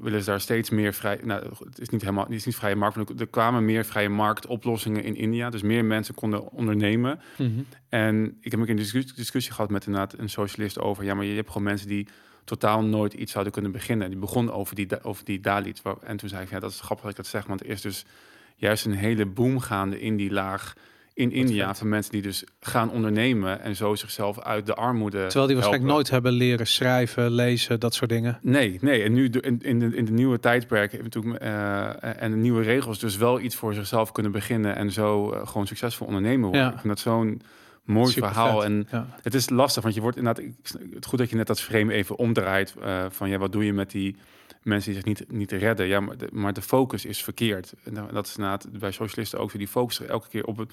willen ze daar steeds meer vrij. Nou, het is niet helemaal, het is niet vrije markt. maar Er kwamen meer vrije marktoplossingen in India, dus meer mensen konden ondernemen. Mhm. En ik heb ook een discussie, discussie gehad met inderdaad een socialist over. Ja, maar je hebt gewoon mensen die totaal nooit iets zouden kunnen beginnen. Die begon over die, over die Dalits. Waar- En toen zei ik, ja, dat is grappig dat ik dat zeg, want er is dus juist een hele boom gaande in die laag in India van mensen die dus gaan ondernemen en zo zichzelf uit de armoede. Terwijl die waarschijnlijk helpen. nooit hebben leren schrijven, lezen, dat soort dingen. Nee, nee. En nu in, in, de, in de nieuwe tijdperk natuurlijk eh, en de nieuwe regels dus wel iets voor zichzelf kunnen beginnen en zo eh, gewoon succesvol ondernemen worden. Ja. Ik vind dat zo'n mooi Super verhaal. vet. En Ja. het is lastig, want je wordt inderdaad. Het goed dat je net dat frame even omdraait van ja, wat doe je met die mensen die zich niet, niet redden? Ja, maar de, maar de focus is verkeerd. En dat- is inderdaad bij socialisten ook zo. Die focussen elke keer op het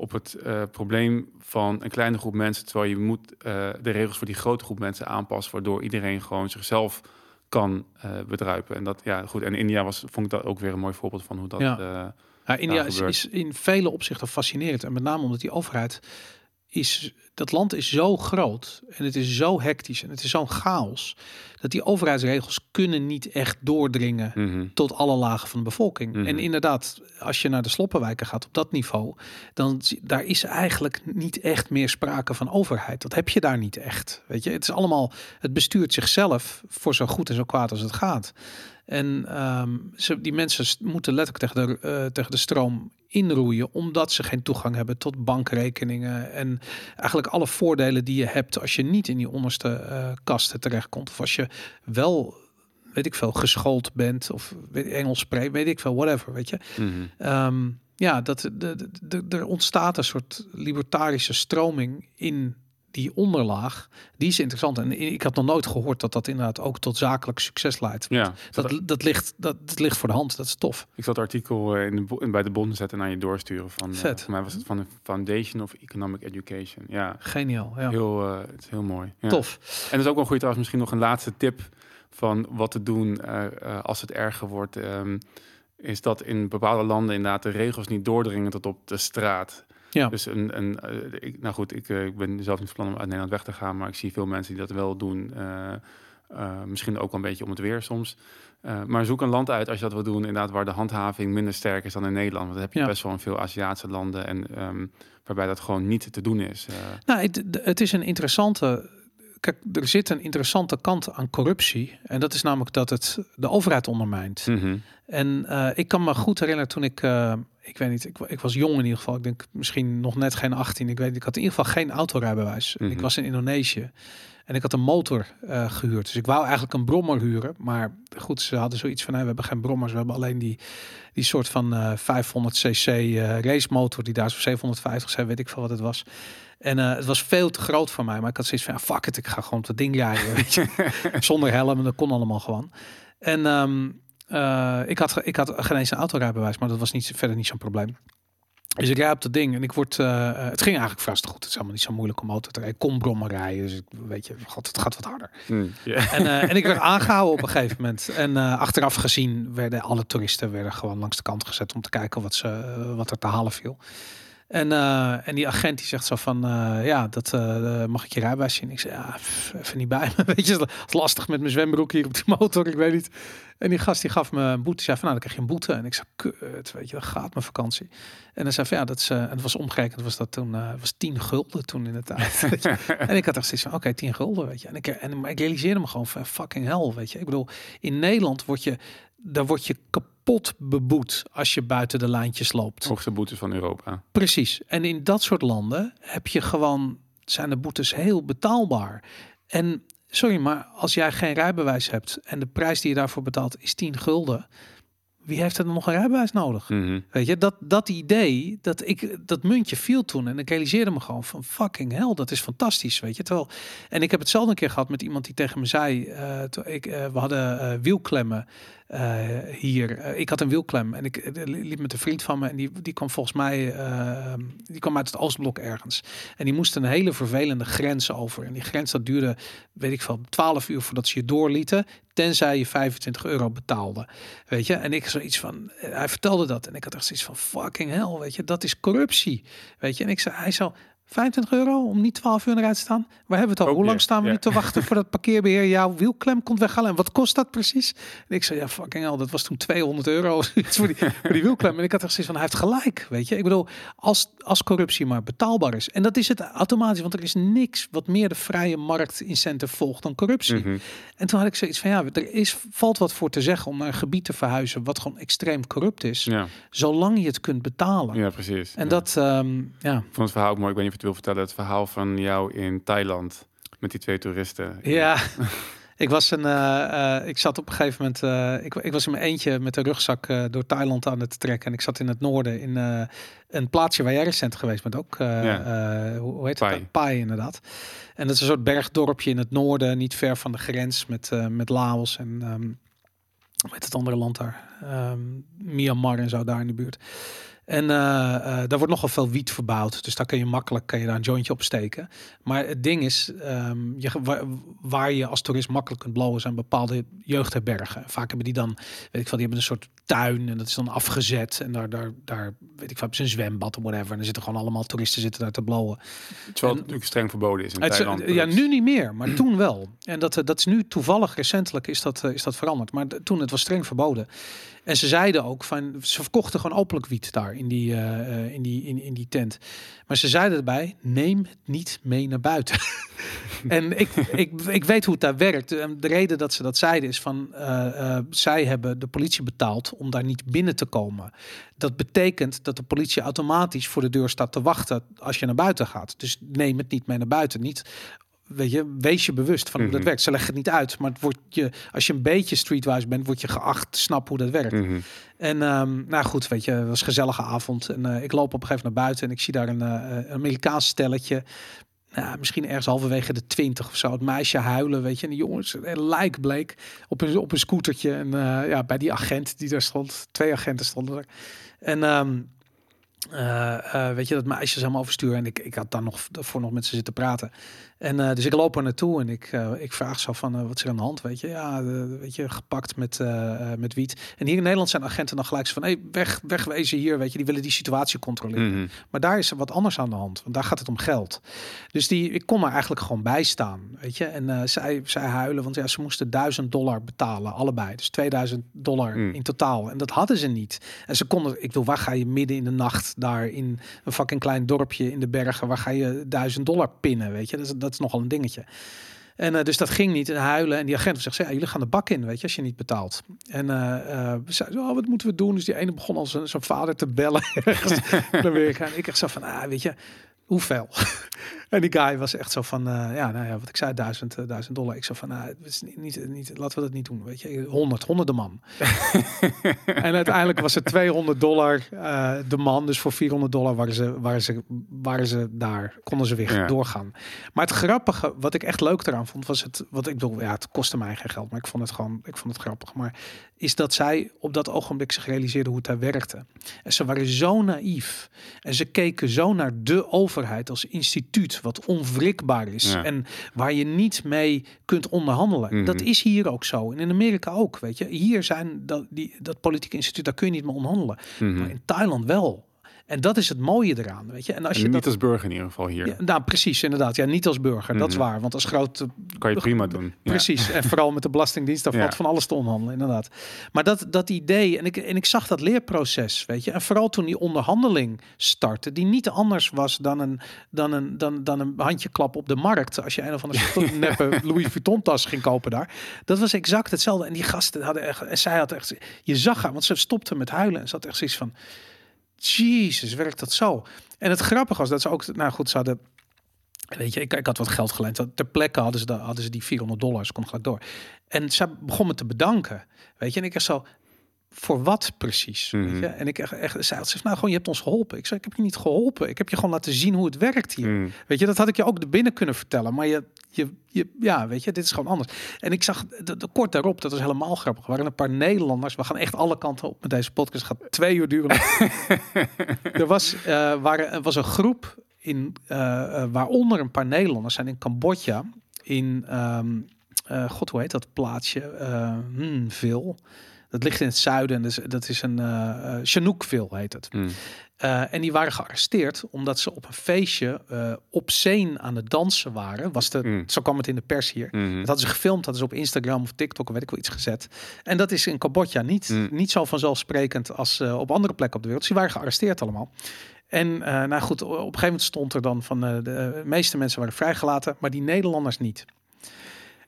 op het eh, probleem van een kleine groep mensen, terwijl je moet eh, de regels voor die grote groep mensen aanpassen, waardoor iedereen gewoon zichzelf kan eh, bedruipen. En dat, ja, goed. En India was, vond ik dat ook weer een mooi voorbeeld van hoe dat. Ja. Ja, India is, is in vele opzichten fascinerend. En met name omdat die overheid is... Dat land is zo groot en het is zo hectisch en het is zo'n chaos... dat die overheidsregels kunnen niet echt doordringen mhm. tot alle lagen van de bevolking. Mhm. En inderdaad, als je naar de sloppenwijken gaat op dat niveau... dan daar is eigenlijk niet echt meer sprake van overheid. Dat heb je daar niet echt. Weet je, het is allemaal... Het bestuurt zichzelf voor zo goed en zo kwaad als het gaat. En ehm, ze, die mensen moeten letterlijk tegen de, eh, tegen de stroom inroeien, omdat ze geen toegang hebben tot bankrekeningen en eigenlijk alle voordelen die je hebt als je niet in die onderste eh, kasten terechtkomt. Of als je wel, weet ik veel, geschoold bent of Engels spreekt, weet ik veel, whatever, weet je. Mhm. Ehm, ja, dat de, de, de, er ontstaat een soort libertarische stroming in die onderlaag. Die is interessant. En ik had nog nooit gehoord dat dat inderdaad ook tot zakelijk succes leidt. Ja, Dat, dat, ligt, dat, dat ligt voor de hand. Dat is tof. ik zal het artikel eh, in de, bo- in- bij de bond zetten en aan je doorsturen. Van, eh, Vet. voor mij was het van de Foundation of Economic Education. Ja, Geniaal. Ja. heel, eh, het is heel mooi. Ja. Tof. En dat is ook wel goed trouwens, misschien nog een laatste tip van wat te doen als het erger wordt. ehm, is dat in bepaalde landen inderdaad de regels niet doordringen tot op de straat. Ja. Dus een, een eh, ik, nou goed, ik, eh, ik ben zelf niet van plan om uit Nederland weg te gaan, maar ik zie veel mensen die dat wel doen. eh, misschien ook wel een beetje om het weer soms. Maar zoek een land uit als je dat wil doen, inderdaad, waar de handhaving minder sterk is dan in Nederland. Want dat heb je Ja. best wel in veel Aziatische landen en ehm, waarbij dat gewoon niet te doen is. Nou, het, het is een interessante. Kijk, er zit een interessante kant aan corruptie. En dat is namelijk dat het de overheid ondermijnt. mhm. En ik kan me goed herinneren toen ik, ik weet niet, ik, ik was jong in ieder geval. Ik denk misschien nog net geen 18. Ik weet, ik had in ieder geval geen autorijbewijs. Ik Mhm. was in Indonesië en ik had een motor eh, gehuurd. Dus ik wou eigenlijk een brommer huren. Maar goed, ze hadden zoiets van, hey, we hebben geen brommers. We hebben alleen die, die soort van eh 500 cc eh racemotor die daar zo 750 zijn, weet ik veel wat het was. En eh, het was veel te groot voor mij. Maar ik had zoiets van, fuck it, ik ga gewoon op dat ding rijden. Weet je? Zonder helm, en dat kon allemaal gewoon. En ehm, eh, ik, had, ik had geen eens een autorijbewijs, maar dat was niet, verder niet zo'n probleem. Dus ik rijd op dat ding en ik word, eh, eh, het ging eigenlijk vast goed. Het is allemaal niet zo moeilijk om auto te rijden. Ik kon brommen rijden, dus ik, weet je, god, het gaat wat harder. Mm, ja. En, eh, en ik werd aangehouden op een gegeven moment. En eh, achteraf gezien werden alle toeristen werden gewoon langs de kant gezet om te kijken wat, ze, wat er te halen viel. En, eh, en die agent die zegt zo van, eh, ja, dat eh, mag ik je rijbewijs zien? Ik zei, ja, even niet bij me. Weet je, het is lastig met mijn zwembroek hier op die motor, ik weet niet. En die gast die gaf me een boete. Zei van, nou, dan krijg je een boete. En ik zei, kut, weet je, dat gaat mijn vakantie. En dan zei van, ja, dat is, en het was omgerekend, was dat toen, was 10 gulden toen in de tijd. en ik had echt zoiets van, oké, 10 gulden, weet je. En ik, en maar ik realiseerde me gewoon van, fucking hell, weet je. Ik bedoel, in Nederland word je, daar word je kapot beboet als je buiten de lijntjes loopt. Hoogste boetes van Europa. Precies. En in dat soort landen heb je gewoon, zijn de boetes heel betaalbaar. En sorry, maar als jij geen rijbewijs hebt en de prijs die je daarvoor betaalt is 10 gulden, wie heeft er dan nog een rijbewijs nodig? Mhm. Weet je, dat, dat idee, dat, ik, dat muntje viel toen en ik realiseerde me gewoon van fucking hell, dat is fantastisch, weet je. Terwijl, en ik heb hetzelfde een keer gehad met iemand die tegen me zei, eh, ik, eh, we hadden eh, wielklemmen eh, hier. Eh, ik had een wielklem en ik eh, liep met een vriend van me en die, die kwam volgens mij, die kwam uit het Oostblok ergens. En die moest een hele vervelende grens over. En die grens dat duurde, weet ik veel, 12 uur voordat ze je doorlieten, tenzij je 25 euro betaalde. Weet je, en ik zoiets van, hij vertelde dat en ik had echt zoiets van fucking hell, weet je, dat is corruptie. Weet je, en ik zei, hij zo, 25 euro om niet 12 uur eruit te staan. Waar hebben we het al? Hoe lang staan we ja. nu te wachten voor dat parkeerbeheer jouw wielklem komt weghalen? En wat kost dat precies? En ik zei, ja, fucking hell, dat was toen 200 euro voor die, voor die wielklem. En ik had echt zoiets van, hij heeft gelijk, weet je. Ik bedoel, als, als corruptie maar betaalbaar is. En dat is het automatisch, want er is niks wat meer de vrije markt incentive volgt dan corruptie. Mhm. En toen had ik zoiets van, ja, er is, valt wat voor te zeggen om naar een gebied te verhuizen wat gewoon extreem corrupt is. Ja, Zolang je het kunt betalen. ja, precies. En Ja. dat, ehm, ja. Ik vond het verhaal ook mooi. Ik weet niet wil vertellen. Het verhaal van jou in Thailand met die twee toeristen. Ja, ik was een, eh, eh, ik zat op een gegeven moment, eh, ik, ik was in mijn eentje met een rugzak door Thailand aan het trekken en ik zat in het noorden in een plaatsje waar jij recent geweest bent ook, Ja. hoe, hoe heet Pai. het? Pai inderdaad. En dat is een soort bergdorpje in het noorden, niet ver van de grens met, met Laos en ehm heet het andere land daar, Ehm, Myanmar en zo daar in de buurt. En eh, eh, daar wordt nogal veel wiet verbouwd. Dus daar kun je makkelijk kan je daar een jointje op steken. Maar het ding is, ehm, je, waar, waar je als toerist makkelijk kunt blowen zijn bepaalde jeugdherbergen. Vaak hebben die dan, weet ik veel, die hebben een soort tuin en dat is dan afgezet. En daar, daar, daar weet ik veel, hebben ze een zwembad of whatever. En dan zitten gewoon allemaal toeristen zitten daar te blowen. Terwijl het natuurlijk streng verboden is in Het Thailand. ja, Dus- nu niet meer, maar toen wel. En dat, eh, dat is nu toevallig recentelijk is dat, is dat veranderd. Maar toen het was streng verboden. En ze zeiden ook van ze verkochten gewoon openlijk wiet daar in die, eh, eh, in die, in, in die tent. Maar ze zeiden erbij: neem het niet mee naar buiten. en ik, ik, ik weet hoe het daar werkt. De reden dat ze dat zeiden is van eh, zij hebben de politie betaald om daar niet binnen te komen. Dat betekent dat de politie automatisch voor de deur staat te wachten als je naar buiten gaat. Dus neem het niet mee naar buiten. Niet weet je, wees je bewust van hoe dat Mhm. werkt. Ze leggen het niet uit, maar het wordt je, als je een beetje streetwise bent, word je geacht te snappen hoe dat werkt. Mhm. En ehm, nou goed, weet je, het was een gezellige avond. En eh, ik loop op een gegeven moment naar buiten en ik zie daar een, eh, een Amerikaans stelletje. Nou, misschien ergens halverwege de twintig of zo. Het meisje huilen, weet je. En die jongens, een lijk bleek op een, op een scootertje. En eh, ja, bij die agent die daar stond. Twee agenten stonden er. En ehm, eh, eh, weet je, dat meisje is helemaal overstuur. En ik, ik had daar nog voor nog met ze zitten praten. En eh, dus ik loop er naartoe en ik, eh, ik vraag zo van, eh, wat is er aan de hand? Weet je, ja, weet je, gepakt met, met wiet. En hier in Nederland zijn agenten dan gelijk zo van, hey, weg, wegwezen hier, weet je, die willen die situatie controleren. Mhm. Maar daar is er wat anders aan de hand, want daar gaat het om geld. Dus die, ik kon er eigenlijk gewoon bij staan, weet je. En zij, zij huilen, want ja, ze moesten 1000 dollar betalen, allebei. Dus 2000 dollar Mm. in totaal. En dat hadden ze niet. En ze konden, ik wil, waar ga je midden in de nacht daar in een fucking klein dorpje in de bergen, waar ga je 1000 dollar pinnen, weet je. Dat is, dat is nogal een dingetje. En eh, dus dat ging niet. En huilen. En die agent zegt, jullie gaan de bak in, weet je, als je niet betaalt. En zeiden, oh, wat moeten we doen? Dus die ene begon al zijn zijn vader te bellen. ergens. En ik echt van, ah, weet je, hoeveel? En die guy was echt zo van, eh, ja, nou ja, wat ik zei, duizend, eh, duizend dollar. Ik zo van, nou, het is niet, niet, niet, laten we dat niet doen, weet je. 100, honderden man. en uiteindelijk was het 200 dollar eh, de man. Dus voor 400 dollar waren ze, waren ze, waren ze daar, konden ze weer Ja. doorgaan. Maar het grappige, wat ik echt leuk eraan vond, was het, wat ik bedoel, ja, het kostte mij geen geld, maar ik vond het gewoon, ik vond het grappig. Maar is dat zij op dat ogenblik zich realiseerden hoe het daar werkte. En ze waren zo naïef. En ze keken zo naar de overheid als instituut, wat onwrikbaar is. Ja. En waar je niet mee kunt onderhandelen. Mhm. Dat is hier ook zo. En in Amerika ook, weet je. Hier zijn dat, die, dat politieke instituut, daar kun je niet mee onderhandelen. Mhm. Maar in Thailand wel. En dat is het mooie eraan, weet je. En als En je niet dat... als burger in ieder geval hier. Ja, nou, precies, inderdaad. Ja, niet als burger, dat is Mhm. waar. Want als grote Kan je prima doen. Ja. Precies, en vooral met de Belastingdienst, daar valt van alles te onderhandelen, inderdaad. Maar dat, dat idee, en ik, en ik zag dat leerproces, weet je. En vooral toen die onderhandeling startte, die niet anders was dan een, dan een, dan, dan een handjeklap op de markt. Als je een of andere neppe Louis Vuitton tas ging kopen daar. Dat was exact hetzelfde. En die gasten hadden echt, en zij had echt, je zag haar, want ze stopte met huilen. En ze had echt zoiets van, Jezus, werkt dat zo? En het grappige was dat ze ook, nou goed, ze hadden Weet je, ik, ik had wat geld geleend. Ter plekke hadden ze, de, hadden ze die 400 dollars. Kom gelijk door. En ze begon me te bedanken. Weet je, en ik echt zo voor wat precies? weet Mhm. je? En ik echt, echt zei, ze zegt, nou gewoon, je hebt ons geholpen. Ik zei, ik heb je niet geholpen. Ik heb je gewoon laten zien hoe het werkt hier. Mm. Weet je, dat had ik je ook er binnen kunnen vertellen. Maar je, je, je, ja, weet je, dit is gewoon anders. En ik zag de, de kort daarop, dat was helemaal grappig. Er waren een paar Nederlanders. We gaan echt alle kanten op met deze podcast. Het gaat twee uur duren. er was, eh, waren, er was een groep in, eh, eh, waaronder een paar Nederlanders zijn in Cambodja. In, ehm, eh, god, hoe heet dat plaatsje? Hmm, veel. Dat ligt in het zuiden. en Dat is, een eh, Chinookville heet het. Mm. Eh, en die waren gearresteerd omdat ze op een feestje op scene aan het dansen waren. Was de, Mm. Zo kwam het in de pers hier. Mhm. Dat hadden ze gefilmd, hadden ze op Instagram of TikTok of weet ik wel iets gezet. En dat is in Cambodja niet, Mm. niet zo vanzelfsprekend als op andere plekken op de wereld. Dus die waren gearresteerd allemaal. En nou goed, op een gegeven moment stond er dan van eh, de meeste mensen waren vrijgelaten, maar die Nederlanders niet.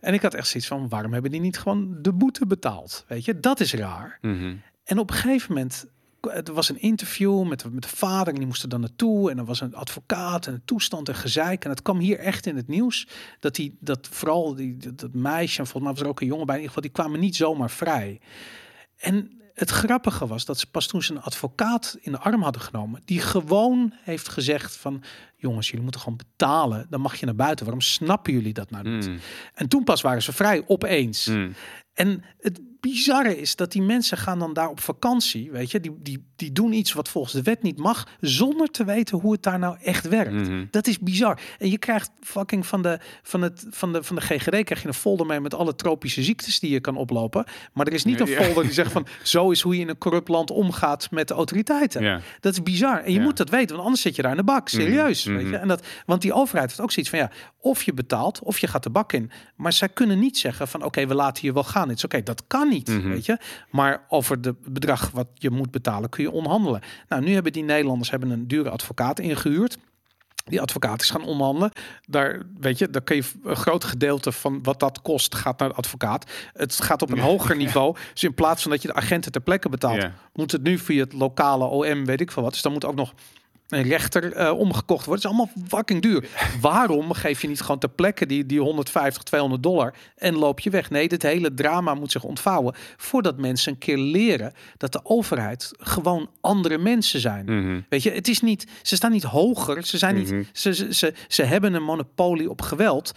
En ik had echt zoiets van, waarom hebben die niet gewoon de boete betaald? Weet je, dat is raar. Mhm. En op een gegeven moment, er was een interview met, met de vader en die moest er dan naartoe. En er was een advocaat en een toestand en gezeik. En het kwam hier echt in het nieuws dat die, dat vooral die, dat, dat meisje, en volgens mij was er ook een jongen bij, in ieder geval, die kwamen niet zomaar vrij. En het grappige was dat ze pas toen ze een advocaat in de arm hadden genomen, die gewoon heeft gezegd van, jongens, jullie moeten gewoon betalen, dan mag je naar buiten. Waarom snappen jullie dat nou niet? Mm. En toen pas waren ze vrij, opeens. Mm. En het bizarre is dat die mensen gaan dan daar op vakantie, weet je, die, die, die doen iets wat volgens de wet niet mag, zonder te weten hoe het daar nou echt werkt. Mhm. Dat is bizar. En je krijgt fucking van de, van, het, van, de, van de GGD krijg je een folder mee met alle tropische ziektes die je kan oplopen. Maar er is niet een folder die zegt van zo is hoe je in een corrupt land omgaat met de autoriteiten. Dat is bizar. En je moet dat weten, want anders zit je daar in de bak. Serieus. Mhm, Weet je? mhm. En dat, want die overheid heeft ook zoiets van ja, of je betaalt of je gaat de bak in. Maar zij kunnen niet zeggen van oké, we laten je wel gaan. Het is oké, dat kan niet. Mhm. Weet je. Maar over de bedrag wat je moet betalen kun je onderhandelen. Nou, nu hebben die Nederlanders hebben een dure advocaat ingehuurd. Die advocaat is gaan onderhandelen. Daar, weet je, daar kun je een groot gedeelte van wat dat kost gaat naar de advocaat. Het gaat op een hoger niveau. Dus in plaats van dat je de agenten ter plekke betaalt, Ja. moet het nu via het lokale OM, weet ik veel wat. Dus dan moet ook nog rechter eh, omgekocht worden. Het is allemaal fucking duur. Waarom geef je niet gewoon ter plekke die, die 150, 200 dollar en loop je weg? Nee, dit hele drama moet zich ontvouwen voordat mensen een keer leren dat de overheid gewoon andere mensen zijn. Mhm. Weet je, het is niet, ze staan niet hoger, ze zijn Mhm. niet, ze, ze, ze, ze hebben een monopolie op geweld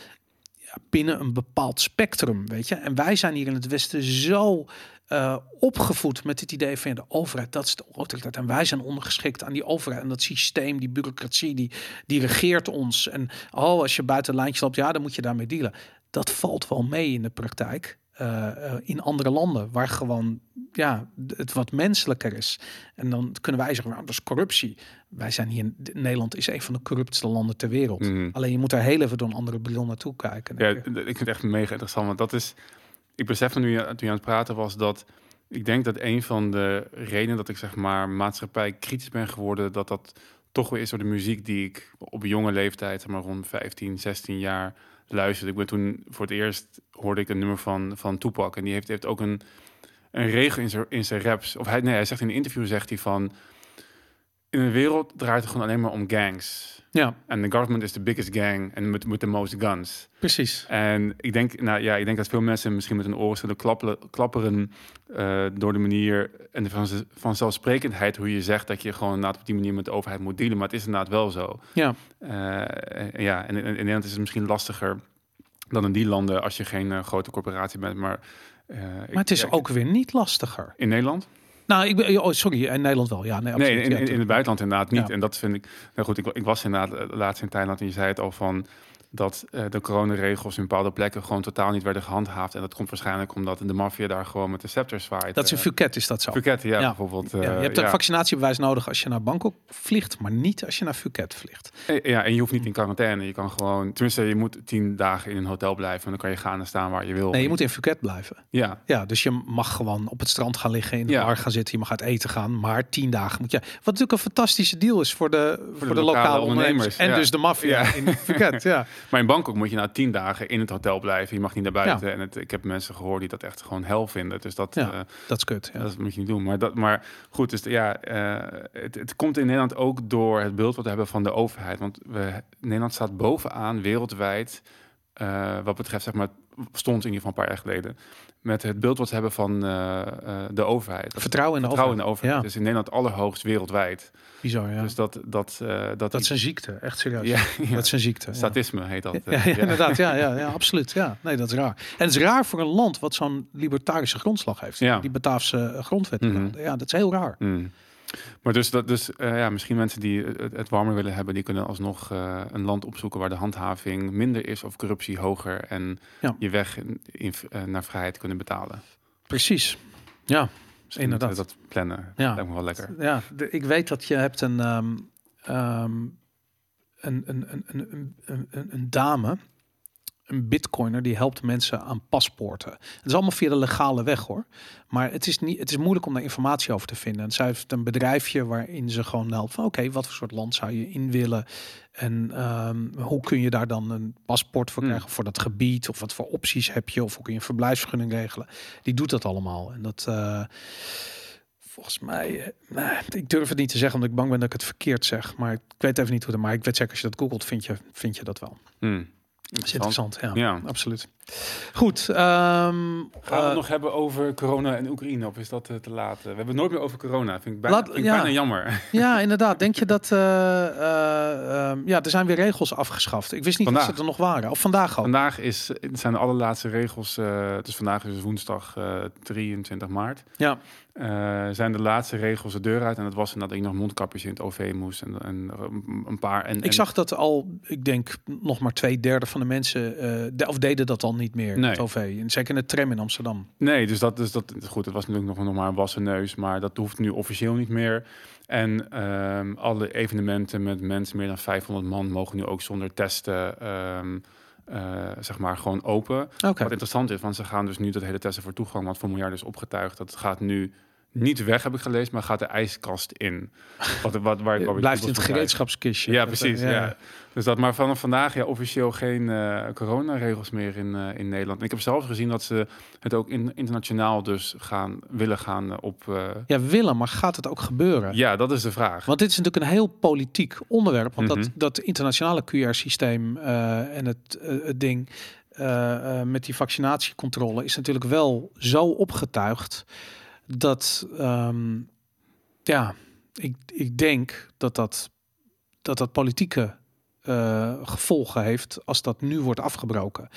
ja, binnen een bepaald spectrum, weet je. En wij zijn hier in het Westen zo eh, opgevoed met het idee van ja, de overheid, dat is de autoriteit. En wij zijn ondergeschikt aan die overheid en dat systeem, die bureaucratie, die, die regeert ons. En oh, als je buiten lijntjes loopt, ja, dan moet je daarmee dealen. Dat valt wel mee in de praktijk. eh, eh, in andere landen waar gewoon ja, het wat menselijker is. En dan kunnen wij zeggen, nou, dat is corruptie. Wij zijn hier, in Nederland is een van de corruptste landen ter wereld. Mhm. Alleen je moet daar heel even door een andere bril naartoe kijken. Ja, ik vind het echt mega interessant. Want dat is. Ik besef nu, je- toen je aan het praten was dat. Ik denk dat een van de redenen dat ik zeg maar maatschappij kritisch ben geworden, dat dat toch weer is door de muziek die ik op jonge leeftijd, maar rond 15, 16 jaar luisterde. Ik ben toen voor het eerst hoorde ik een nummer van, van Tupac. En die heeft, heeft ook een, een regel in zijn, in zijn raps. Of hij, nee, hij zegt in een interview zegt hij van. In de wereld draait het gewoon alleen maar om gangs. Ja, En the government is the biggest gang en met, met the most guns. precies. En ik denk, nou ja, ik denk dat veel mensen misschien met hun oren zullen klapperen, klapperen eh, door de manier en de van, vanzelfsprekendheid hoe je zegt dat je gewoon inderdaad op die manier met de overheid moet dealen. Maar het is inderdaad wel zo. Ja, Eh, en ja, en in, in Nederland is het misschien lastiger dan in die landen als je geen eh, grote corporatie bent. Maar, maar het is ik- ook weer niet lastiger. in Nederland? Nou, ik ben, oh, sorry, in Nederland wel. Ja, nee, Nee, in, Ja, in, in het buitenland inderdaad niet. Ja. En dat vind ik. Nou goed, ik, ik was inderdaad eh, laatst in Thailand en je zei het al van dat eh, de coronaregels in bepaalde plekken gewoon totaal niet werden gehandhaafd. En dat komt waarschijnlijk omdat de maffia daar gewoon met de scepter zwaait. Dat is in Eh, Phuket is dat zo. Phuket, ja, Ja. bijvoorbeeld. Ja, eh, je hebt een ja. vaccinatiebewijs nodig als je naar Bangkok vliegt, maar niet als je naar Phuket vliegt. Eh, Ja, en je hoeft niet in quarantaine. Je kan gewoon, tenminste, je moet tien dagen in een hotel blijven en dan kan je gaan en staan waar je wil. Nee, je moet in Phuket blijven. Ja, Ja, dus je mag gewoon op het strand gaan liggen, in de bar gaan zitten, je mag uit eten gaan, maar tien dagen moet je. Wat natuurlijk een fantastische deal is voor de, voor de, lokale, lokale ondernemers. ondernemers, En dus de maffia in Phuket. Ja. Maar in Bangkok moet je na tien dagen in het hotel blijven. Je mag niet naar buiten. En het, ik heb mensen gehoord die dat echt gewoon hel vinden. Dus dat, Ja, eh, Dat is kut. Ja. dat moet je niet doen. Maar, dat, maar goed, dus ja, eh, het, het komt in Nederland ook door het beeld wat we hebben van de overheid. Want we, Nederland staat bovenaan wereldwijd, eh, wat betreft, zeg maar, stond in ieder geval een paar jaar geleden, met het beeld wat ze hebben van eh, eh, de overheid. Vertrouwen in de vertrouwen in overheid. de overheid. Ja, Dus in Nederland allerhoogst wereldwijd. bizar. Ja. Dus dat, dat, eh, dat, dat is een ziekte, echt serieus. ja, ja, Dat is een ziekte. statisme heet dat. Ja, ja, inderdaad. Ja, ja, ja, absoluut. Ja, nee, dat is raar. En het is raar voor een land wat zo'n libertarische grondslag heeft. Ja. Die Bataafse grondwet. Mhm. Ja, dat is heel raar. Mm. Maar dus, dat, dus eh, ja, misschien mensen die het, het warmer willen hebben, die kunnen alsnog eh, een land opzoeken waar de handhaving minder is of corruptie hoger en Ja. je weg in, in- eh, naar vrijheid kunnen betalen. Precies. Ja, Inderdaad. dat plannen. Ja. Lijkt me wel lekker. ja de- ik weet dat je hebt een, ehm, ehm, een, een, een, een, een, een dame, een bitcoiner, die helpt mensen aan paspoorten. Het is allemaal via de legale weg hoor. Maar het is, niet, het is moeilijk om daar informatie over te vinden. En zij heeft een bedrijfje waarin ze gewoon helpt van oké, wat voor soort land zou je in willen? En ehm, hoe kun je daar dan een paspoort voor Hmm. krijgen voor dat gebied? Of wat voor opties heb je? Of hoe kun je een verblijfsvergunning regelen? Die doet dat allemaal. En dat eh, volgens mij, eh, nou, ik durf het niet te zeggen omdat ik bang ben dat ik het verkeerd zeg. Maar ik weet even niet hoe het. Maar ik weet zeker als je dat googelt, vind je, vind je dat wel. Hmm. Dat is interessant. Ja, Ja. absoluut. Goed. ehm, Gaan we eh, het nog hebben over corona en Oekraïne of is dat eh, te laat? We hebben het nooit meer over corona. Vind ik bijna, Laat- vind ik ja. bijna jammer. Ja, inderdaad. Denk je dat... eh, eh, ehm, ja, er zijn weer regels afgeschaft. Ik wist niet Vandaag. dat ze er nog waren. Of vandaag al. Vandaag is, zijn de allerlaatste regels. eh dus vandaag is woensdag eh, 23 maart. Ja. Eh, zijn de laatste regels de deur uit. En dat was dat ik nog mondkapjes in het OV moest. En, en een- paar. En, Ik en- zag dat al, ik denk nog maar twee derde van de mensen, eh, de, of deden dat al niet meer, Nee. het OV. En zeker in de tram in Amsterdam. Nee, dus dat is dat goed. Het was natuurlijk nog, nog maar een wassen neus, maar dat hoeft nu officieel niet meer. En ehm, alle evenementen met mensen meer dan 500 man mogen nu ook zonder testen, ehm, eh, zeg maar, gewoon open. Wat interessant is, want ze gaan dus nu dat hele testen voor toegang, wat voor miljard is opgetuigd, dat gaat nu niet weg, heb ik gelezen, maar gaat de ijskast in. Wat, wat, waar, ik- Blijft in het gereedschapskistje. Ja, Dat, precies. eh, Ja. Dus dat, maar vanaf vandaag ja, officieel geen eh coronaregels meer in, eh, in Nederland. En ik heb zelfs gezien dat ze het ook in, internationaal dus gaan willen gaan eh, op. eh, Ja, willen, maar gaat het ook gebeuren? ja, dat is de vraag. Want dit is natuurlijk een heel politiek onderwerp. Want Mhm. dat, dat internationale QR-systeem eh, en het, eh, het ding eh, eh, met die vaccinatiecontrole is natuurlijk wel zo opgetuigd dat, ehm, ja, ik, ik denk dat dat, dat, dat politieke eh, gevolgen heeft als dat nu wordt afgebroken.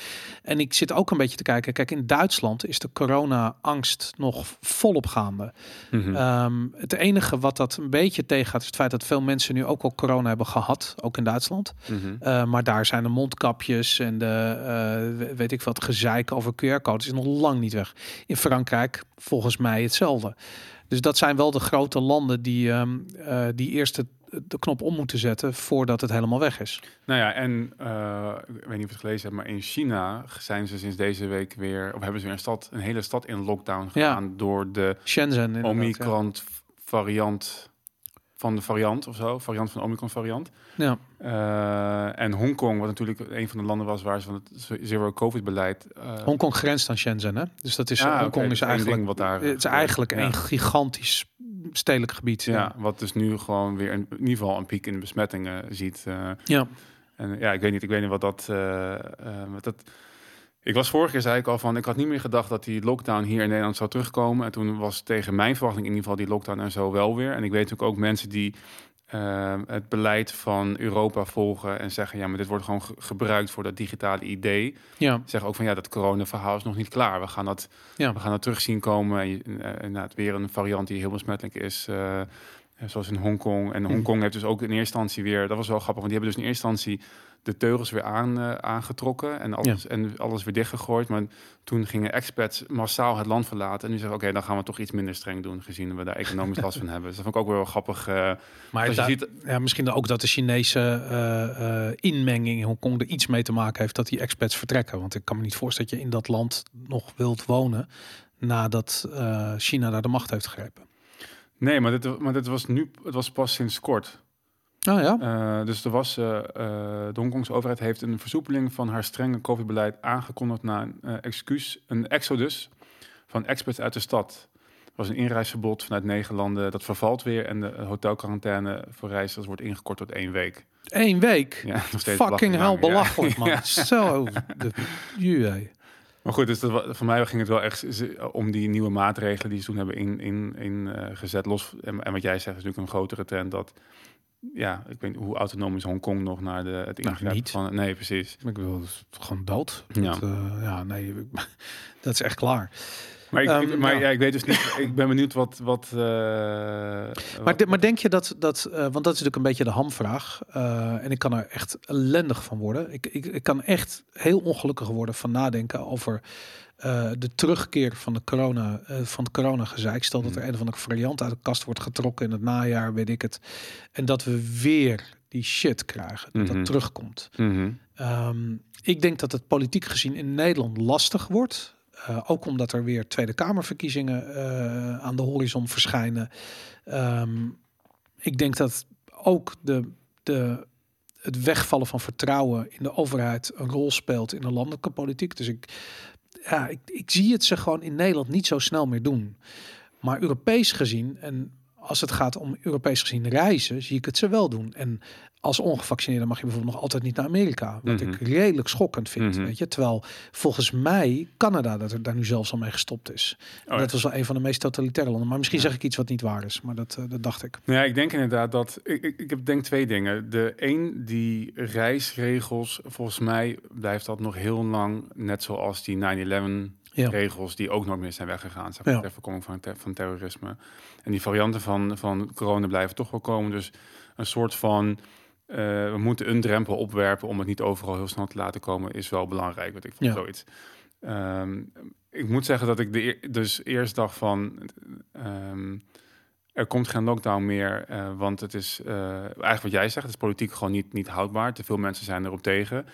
En ik zit ook een beetje te kijken. Kijk, in Duitsland is de corona-angst nog volop gaande. Mhm. Ehm, het enige wat dat een beetje tegengaat is het feit dat veel mensen nu ook al corona hebben gehad, ook in Duitsland. Mhm. Uh, maar daar zijn de mondkapjes en de uh, we- weet ik wat gezeik over QR-codes is nog lang niet weg. In Frankrijk volgens mij hetzelfde. Dus dat zijn wel de grote landen die, ehm, uh, die eerst het, de knop om moeten zetten voordat het helemaal weg is. Nou ja, en uh, ik weet niet of je het gelezen hebt, maar in China zijn ze sinds deze week weer, of hebben ze weer een stad, een hele stad in lockdown gedaan Ja. door de Shenzhen Omicron variant van de variant of zo, variant van de Omicron variant. Ja. Uh, en Hongkong, wat natuurlijk een van de landen was waar ze van het zero covid beleid. Uh, Hongkong grenst aan Shenzhen, hè? Dus dat is Ah, Hongkong is dus eigenlijk ding wat daar, het is eh, eigenlijk ja. een gigantisch stedelijk gebied. ja, wat dus nu gewoon weer een, in ieder geval een piek in de besmettingen ziet. Uh, ja. En ja, ik weet niet, ik weet niet wat dat, uh, wat dat. Ik was vorige keer zei ik al van, ik had niet meer gedacht dat die lockdown hier in Nederland zou terugkomen. En toen was tegen mijn verwachting in ieder geval die lockdown en zo wel weer. En ik weet natuurlijk ook mensen die uh, het beleid van Europa volgen en zeggen, ja, maar dit wordt gewoon ge gebruikt voor dat digitale idee. Ja. Zeggen ook van, ja, dat corona-verhaal is nog niet klaar. We gaan dat, ja. we gaan dat terugzien komen. En, en nou, het weer een variant die heel besmettelijk is. Uh, zoals in Hongkong. En Hongkong heeft dus ook in eerste instantie weer, dat was wel grappig, want die hebben dus in eerste instantie de teugels weer aan, uh, aangetrokken en alles, ja. en alles weer dichtgegooid. Maar toen gingen expats massaal het land verlaten. En nu zeggen oké, okay, dan gaan we toch iets minder streng doen, gezien we daar economisch last van hebben. Dus dat vond ik ook wel grappig. Uh, maar je ziet, ja, misschien ook dat de Chinese uh, inmenging in Hongkong er iets mee te maken heeft dat die expats vertrekken. Want ik kan me niet voorstellen dat je in dat land nog wilt wonen nadat China daar de macht heeft gegrepen. Nee, maar dit, maar dit was nu, het was pas sinds kort. Oh ja. Uh, dus er was, uh, de Hongkongse overheid heeft een versoepeling van haar strenge COVID-beleid aangekondigd na een excuus, een exodus van experts uit de stad. Er was een inreisverbod vanuit negen landen, dat vervalt weer en de hotelquarantaine voor reizigers wordt ingekort tot één week. Eén week? Ja, nog steeds Fucking hell belachelijk, man. Ja. Zo, de jee. Maar goed, dus dat, voor mij ging het wel echt om die nieuwe maatregelen die ze toen hebben ingezet. In, in, uh, gezet. Los, en, en, wat jij zegt is natuurlijk een grotere trend dat ja, ik weet hoe autonoom is Hongkong nog naar de, het ingrijpen niet. van... Nee, precies. Ik wil gewoon dood. Ja. Dat, uh, ja, nee, dat is echt klaar. Maar, ik, Um, maar ja. ja. ik weet dus niet... ik ben benieuwd wat... wat, uh, Maar, wat- de- maar denk je dat, dat uh, want dat is natuurlijk een beetje de hamvraag. Uh, en ik kan er echt ellendig van worden. Ik, ik, ik kan echt heel ongelukkig worden van nadenken over uh, de terugkeer van de corona, uh, van het corona gezeik. Stel dat er Mhm. een of andere variant uit de kast wordt getrokken in het najaar, weet ik het. En dat we weer die shit krijgen, dat Mhm. dat terugkomt. Mhm. Um, ik denk dat het politiek gezien in Nederland lastig wordt. Uh, ook omdat er weer Tweede Kamerverkiezingen aan de horizon verschijnen. Um, ik denk dat ook de, de, het wegvallen van vertrouwen in de overheid een rol speelt in de landelijke politiek. Dus ik, ja, ik, ik zie het ze gewoon in Nederland niet zo snel meer doen. Maar Europees gezien, en als het gaat om Europees gezien reizen, zie ik het ze wel doen. En als ongevaccineerde mag je bijvoorbeeld nog altijd niet naar Amerika. Wat Mhm. ik redelijk schokkend vind. Mhm. Weet je? Terwijl volgens mij Canada dat er daar nu zelfs al mee gestopt is. Oh, dat was wel een van de meest totalitaire landen. Maar misschien Ja. zeg ik iets wat niet waar is. Maar dat, uh, dat dacht ik. Ja, ik denk inderdaad dat... Ik, ik, ik heb denk twee dingen. De een, die reisregels, volgens mij blijft dat nog heel lang... net zoals die 9-11 Ja. regels die ook nooit meer zijn weggegaan. Zeg maar, Ja. ter voorkoming van, ter- van terrorisme. En die varianten van, van corona blijven toch wel komen. Dus een soort van... eh, we moeten een drempel opwerpen om het niet overal heel snel te laten komen... is wel belangrijk, wat ik van Ja. zoiets. Ehm, ik moet zeggen dat ik de eer- dus eerst dacht van... ehm, er komt geen lockdown meer, eh, want het is eh, eigenlijk wat jij zegt, het is politiek gewoon niet, niet houdbaar. Te veel mensen zijn erop tegen.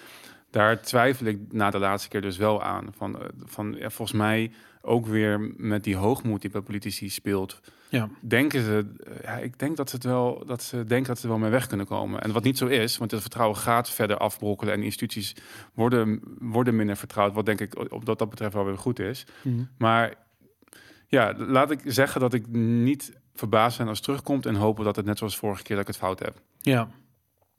Daar twijfel ik na de laatste keer dus wel aan. Van, eh, van ja, volgens mij ook weer met die hoogmoed die bij politici speelt, Ja. denken ze, eh, ja, ik denk dat ze het wel, dat ze denken dat ze wel mee weg kunnen komen. En wat niet zo is, want het vertrouwen gaat verder afbrokkelen en instituties worden, worden minder vertrouwd, wat denk ik op dat, dat betreft wel weer goed is. Mhm. Maar ja, laat ik zeggen dat ik niet verbaasd ben als het terugkomt en hopen dat het net zoals vorige keer dat ik het fout heb. Ja,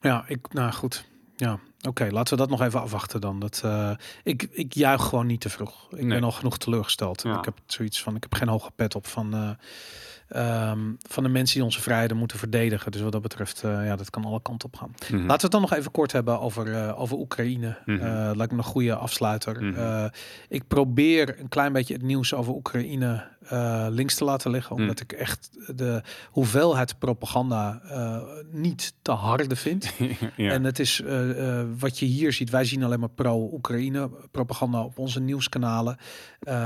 ja, ik, nou goed. Ja, oké, laten we dat nog even afwachten dan. Dat, uh, ik, ik juich gewoon niet te vroeg. Ik Nee. ben al genoeg teleurgesteld. Ja. Ik heb zoiets van, ik heb geen hoge pet op van, uh, um, van de mensen die onze vrijheden moeten verdedigen. Dus wat dat betreft, uh, ja, dat kan alle kanten op gaan. Mhm. Laten we het dan nog even kort hebben over, over Oekraïne. Mhm. Uh, lijkt me een goede afsluiter. Mhm. Ik probeer een klein beetje het nieuws over Oekraïne uh, links te laten liggen. Omdat ik echt de hoeveelheid propaganda uh, niet te harde vind. ja. En het is uh, uh, wat je hier ziet. Wij zien alleen maar pro-Oekraïne propaganda op onze nieuwskanalen.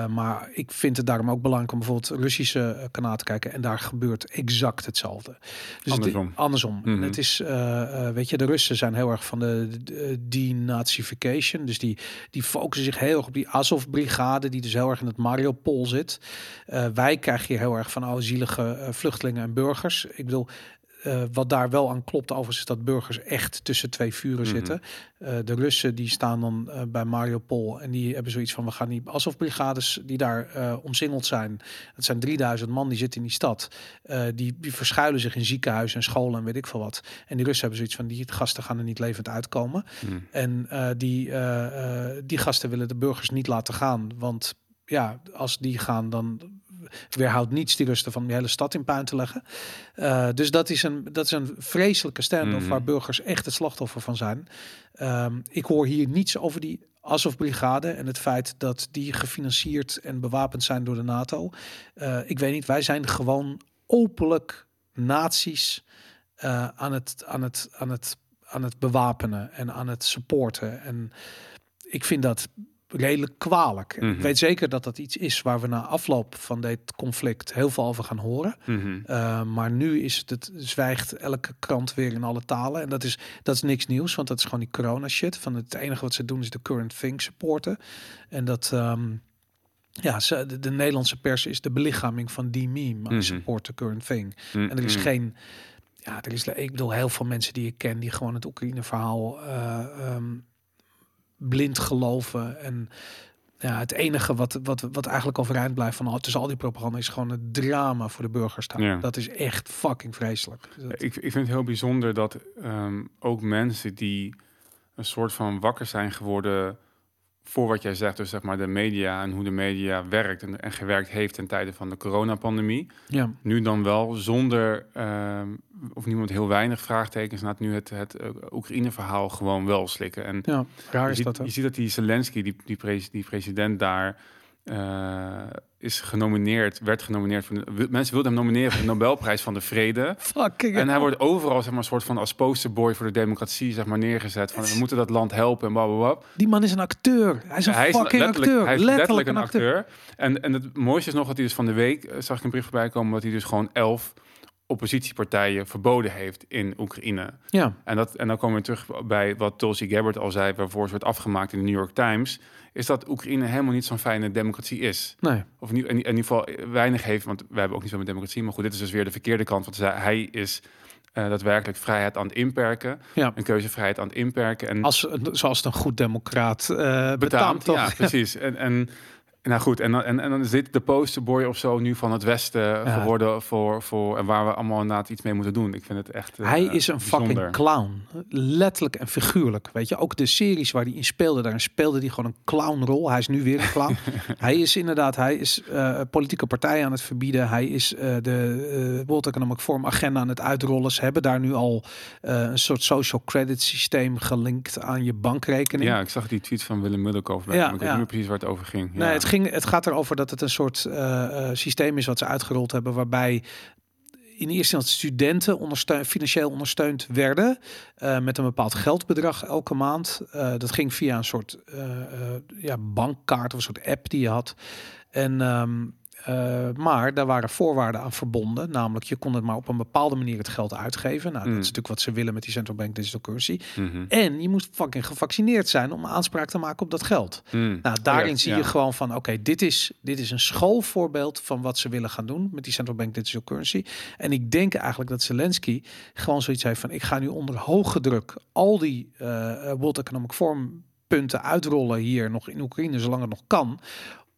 Maar ik vind het daarom ook belangrijk om bijvoorbeeld Russische kanalen te kijken. En daar gebeurt exact hetzelfde. Dus andersom. Het, andersom. Mhm. Het is, uh, weet je, de Russen zijn heel erg van de, de denazification. Dus die, die focussen zich heel erg op die Azov-brigade, die dus heel erg in het Mariupol zit. Uh, wij krijgen hier heel erg van oh, zielige uh, vluchtelingen en burgers. Ik bedoel, uh, wat daar wel aan klopt overigens is dat burgers echt tussen twee vuren Mhm. zitten. Uh, de Russen die staan dan uh, bij Mariupol en die hebben zoiets van we gaan niet alsof brigades die daar omsingeld zijn. Het zijn 3000 man die zitten in die stad. Die, die verschuilen zich in ziekenhuizen en scholen en weet ik veel wat. En die Russen hebben zoiets van die gasten gaan er niet levend uitkomen. Mhm. En die, die gasten willen de burgers niet laten gaan, want ja, als die gaan dan weerhoudt niets die rusten van die hele stad in puin te leggen. Uh, dus dat is een, dat is een vreselijke standoff Mhm. waar burgers echt het slachtoffer van zijn. Um, ik hoor hier niets over die Azov-brigade en het feit dat die gefinancierd en bewapend zijn door de NATO. Uh, ik weet niet, wij zijn gewoon openlijk nazi's uh, aan, het, aan, het, aan, het, aan het bewapenen en aan het supporten. En ik vind dat redelijk kwalijk. Mhm. Ik weet zeker dat dat iets is waar we na afloop van dit conflict heel veel over gaan horen. Mhm. Uh, maar nu is het, het zwijgt elke krant weer in alle talen. En dat is, dat is niks nieuws, want dat is gewoon die corona shit. Van het enige wat ze doen is de current thing supporten. En dat... Um, ja, ze, de, de, Nederlandse pers is de belichaming van die meme. Mhm. Support the current thing. Mhm. En er is geen... ja, er is, ik bedoel, heel veel mensen die ik ken die gewoon het Oekraïne-verhaal eh, ehm, blind geloven. En ja, het enige wat, wat, wat eigenlijk overeind blijft van al, tussen al die propaganda is gewoon het drama voor de burgers. daar. Ja. Dat is echt fucking vreselijk. Dat- Ik, ik vind het heel bijzonder dat ehm, ook mensen die een soort van wakker zijn geworden voor wat jij zegt, dus zeg maar de media en hoe de media werkt en, en gewerkt heeft ten tijde van de coronapandemie, ja, nu dan wel zonder, ehm, of niemand heel weinig vraagtekens, laat nu het, het eh, Oekraïne-verhaal gewoon wel slikken. En ja, raar is ziet, dat. Hè? je ziet dat die Zelensky, die, die, pres- die president daar, eh, is genomineerd, werd genomineerd. Voor de, mensen wilden hem nomineren voor de Nobelprijs van de Vrede. Fucking En hij wordt overal zeg maar, een soort van als posterboy voor de democratie zeg maar, neergezet. Van, we moeten dat land helpen en blablabla. Die man is een acteur. Hij is een Hij fucking acteur. hij is letterlijk, letterlijk een acteur. En, en het mooiste is nog dat hij dus van de week, eh, zag ik een brief voorbij komen, dat hij dus gewoon elf oppositiepartijen verboden heeft in Oekraïne. Ja, En, dat, en dan komen we terug bij wat Tulsi Gabbard al zei, waarvoor ze werd afgemaakt in de New York Times, is dat Oekraïne helemaal niet zo'n fijne democratie is. nee. Of niet, in, in ieder geval weinig heeft, want wij hebben ook niet zo met democratie. Maar goed, dit is dus weer de verkeerde kant. Want hij is eh, daadwerkelijk vrijheid aan het inperken. Ja. Een keuzevrijheid aan het inperken. En Als, zoals het een goed democraat betaamt, betaamt. toch? Ja, precies. En, en nou goed, en dan, en, en dan is dit de posterboy of zo nu van het Westen geworden voor, voor en waar we allemaal inderdaad iets mee moeten doen. Ik vind het echt. eh, Hij is een fucking clown. Letterlijk en figuurlijk. Weet je, ook de series waar hij in speelde, daarin speelde hij gewoon een clownrol. Hij is nu weer een clown. hij is inderdaad, hij is eh, politieke partijen aan het verbieden. Hij is eh, de uh, World Economic Forum agenda aan het uitrollen. Ze hebben daar nu al een soort social credit systeem gelinkt aan je bankrekening. Ja, ik zag die tweet van Willem Middelkoff. Ja, Ja, ik weet ja. niet meer precies waar het over ging. Ja. Nee, het, ging, het gaat erover dat het een soort eh, eh, systeem is wat ze uitgerold hebben, waarbij in eerste instantie studenten financieel ondersteund werden eh, met een bepaald geldbedrag elke maand. Dat ging via een soort ja, bankkaart of een soort app die je had. En, ehm, eh, maar daar waren voorwaarden aan verbonden. Namelijk, je kon het maar op een bepaalde manier het geld uitgeven. Nou, dat Mm. is natuurlijk wat ze willen met die central bank digital currency. Mhm. En je moest fucking gevaccineerd zijn om aanspraak te maken op dat geld. Mm. Nou, daarin Ja, zie ja. je gewoon van, oké, dit, is, dit is een schoolvoorbeeld van wat ze willen gaan doen met die central bank digital currency. En ik denk eigenlijk dat Zelensky gewoon zoiets heeft van, ik ga nu onder hoge druk al die eh, World Economic Forum punten uitrollen hier nog in Oekraïne, zolang het nog kan,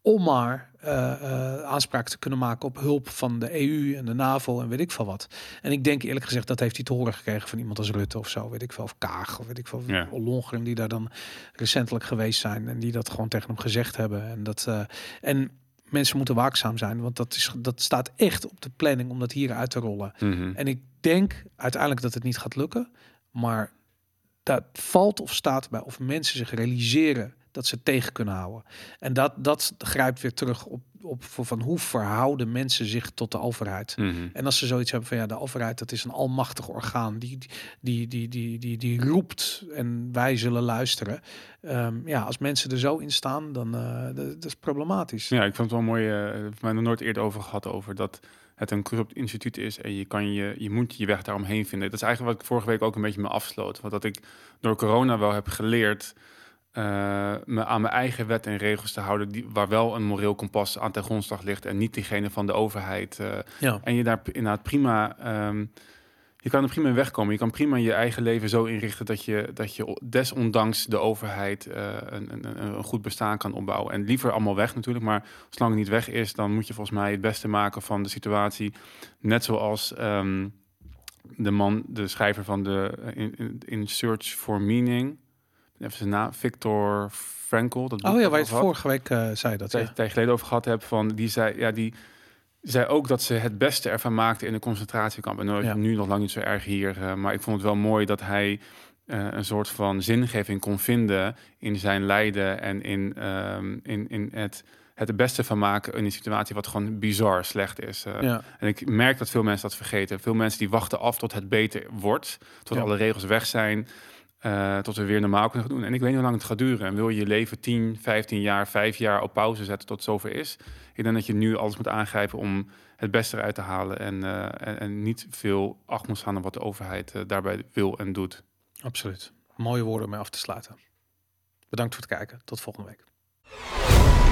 om maar eh, eh, aanspraak te kunnen maken op hulp van de EU en de NAVO en weet ik veel wat. En ik denk eerlijk gezegd, dat heeft hij te horen gekregen van iemand als Rutte of zo, weet ik veel, of Kaag, of weet ik veel, Ja. Ollongren die daar dan recentelijk geweest zijn en die dat gewoon tegen hem gezegd hebben. En dat eh, en mensen moeten waakzaam zijn, want dat, is, dat staat echt op de planning om dat hier uit te rollen. Mhm. En ik denk uiteindelijk dat het niet gaat lukken, maar dat valt of staat bij of mensen zich realiseren dat ze tegen kunnen houden. En dat, dat grijpt weer terug op, op van hoe verhouden mensen zich tot de overheid. Mhm. En als ze zoiets hebben van ja, de overheid, dat is een almachtig orgaan die, die, die, die, die, die roept en wij zullen luisteren. Ehm, ja, als mensen er zo in staan, dan uh, dat, dat is problematisch. Ja, ik vond het wel mooi. eh, We hebben nog nooit eerder over gehad over dat het een corrupt instituut is en je kan je, je moet je weg daaromheen vinden. Dat is eigenlijk wat ik vorige week ook een beetje me afsloot. Want dat ik door corona wel heb geleerd uh, me aan mijn eigen wet en regels te houden, die, waar wel een moreel kompas aan ten grondslag ligt en niet diegene van de overheid. Uh, ja. En je daar inderdaad prima. Um, je kan er prima in wegkomen. Je kan prima je eigen leven zo inrichten dat je, dat je desondanks de overheid uh, een, een, een, goed bestaan kan opbouwen. En liever allemaal weg natuurlijk, maar zolang het niet weg is, dan moet je volgens mij het beste maken van de situatie. Net zoals um, de man, de schrijver van de in, in, in Search for Meaning, even zijn naam, Victor Frankl. Dat oh ja, waar je het vorige week uh, zei dat. Een ja. geleden over gehad heb, van die zei, ja, die zei ook dat ze het beste ervan maakte in de concentratiekamp. En nou, ja. nu nog lang niet zo erg hier, uh, maar ik vond het wel mooi dat hij uh, een soort van zingeving kon vinden in zijn lijden en in, um, in, in het het het beste van maken in een situatie wat gewoon bizar slecht is. Uh, ja. En ik merk dat veel mensen dat vergeten. Veel mensen die wachten af tot het beter wordt, tot ja. alle regels weg zijn, uh, tot we weer normaal kunnen doen. En ik weet niet hoe lang het gaat duren. En wil je je leven 10, 15 jaar, 5 jaar op pauze zetten tot het zover is? Ik denk dat je nu alles moet aangrijpen om het beste eruit te halen en, uh, en, niet veel acht moet slaan op wat de overheid uh, daarbij wil en doet. Absoluut. Mooie woorden om mee af te sluiten. Bedankt voor het kijken. Tot volgende week.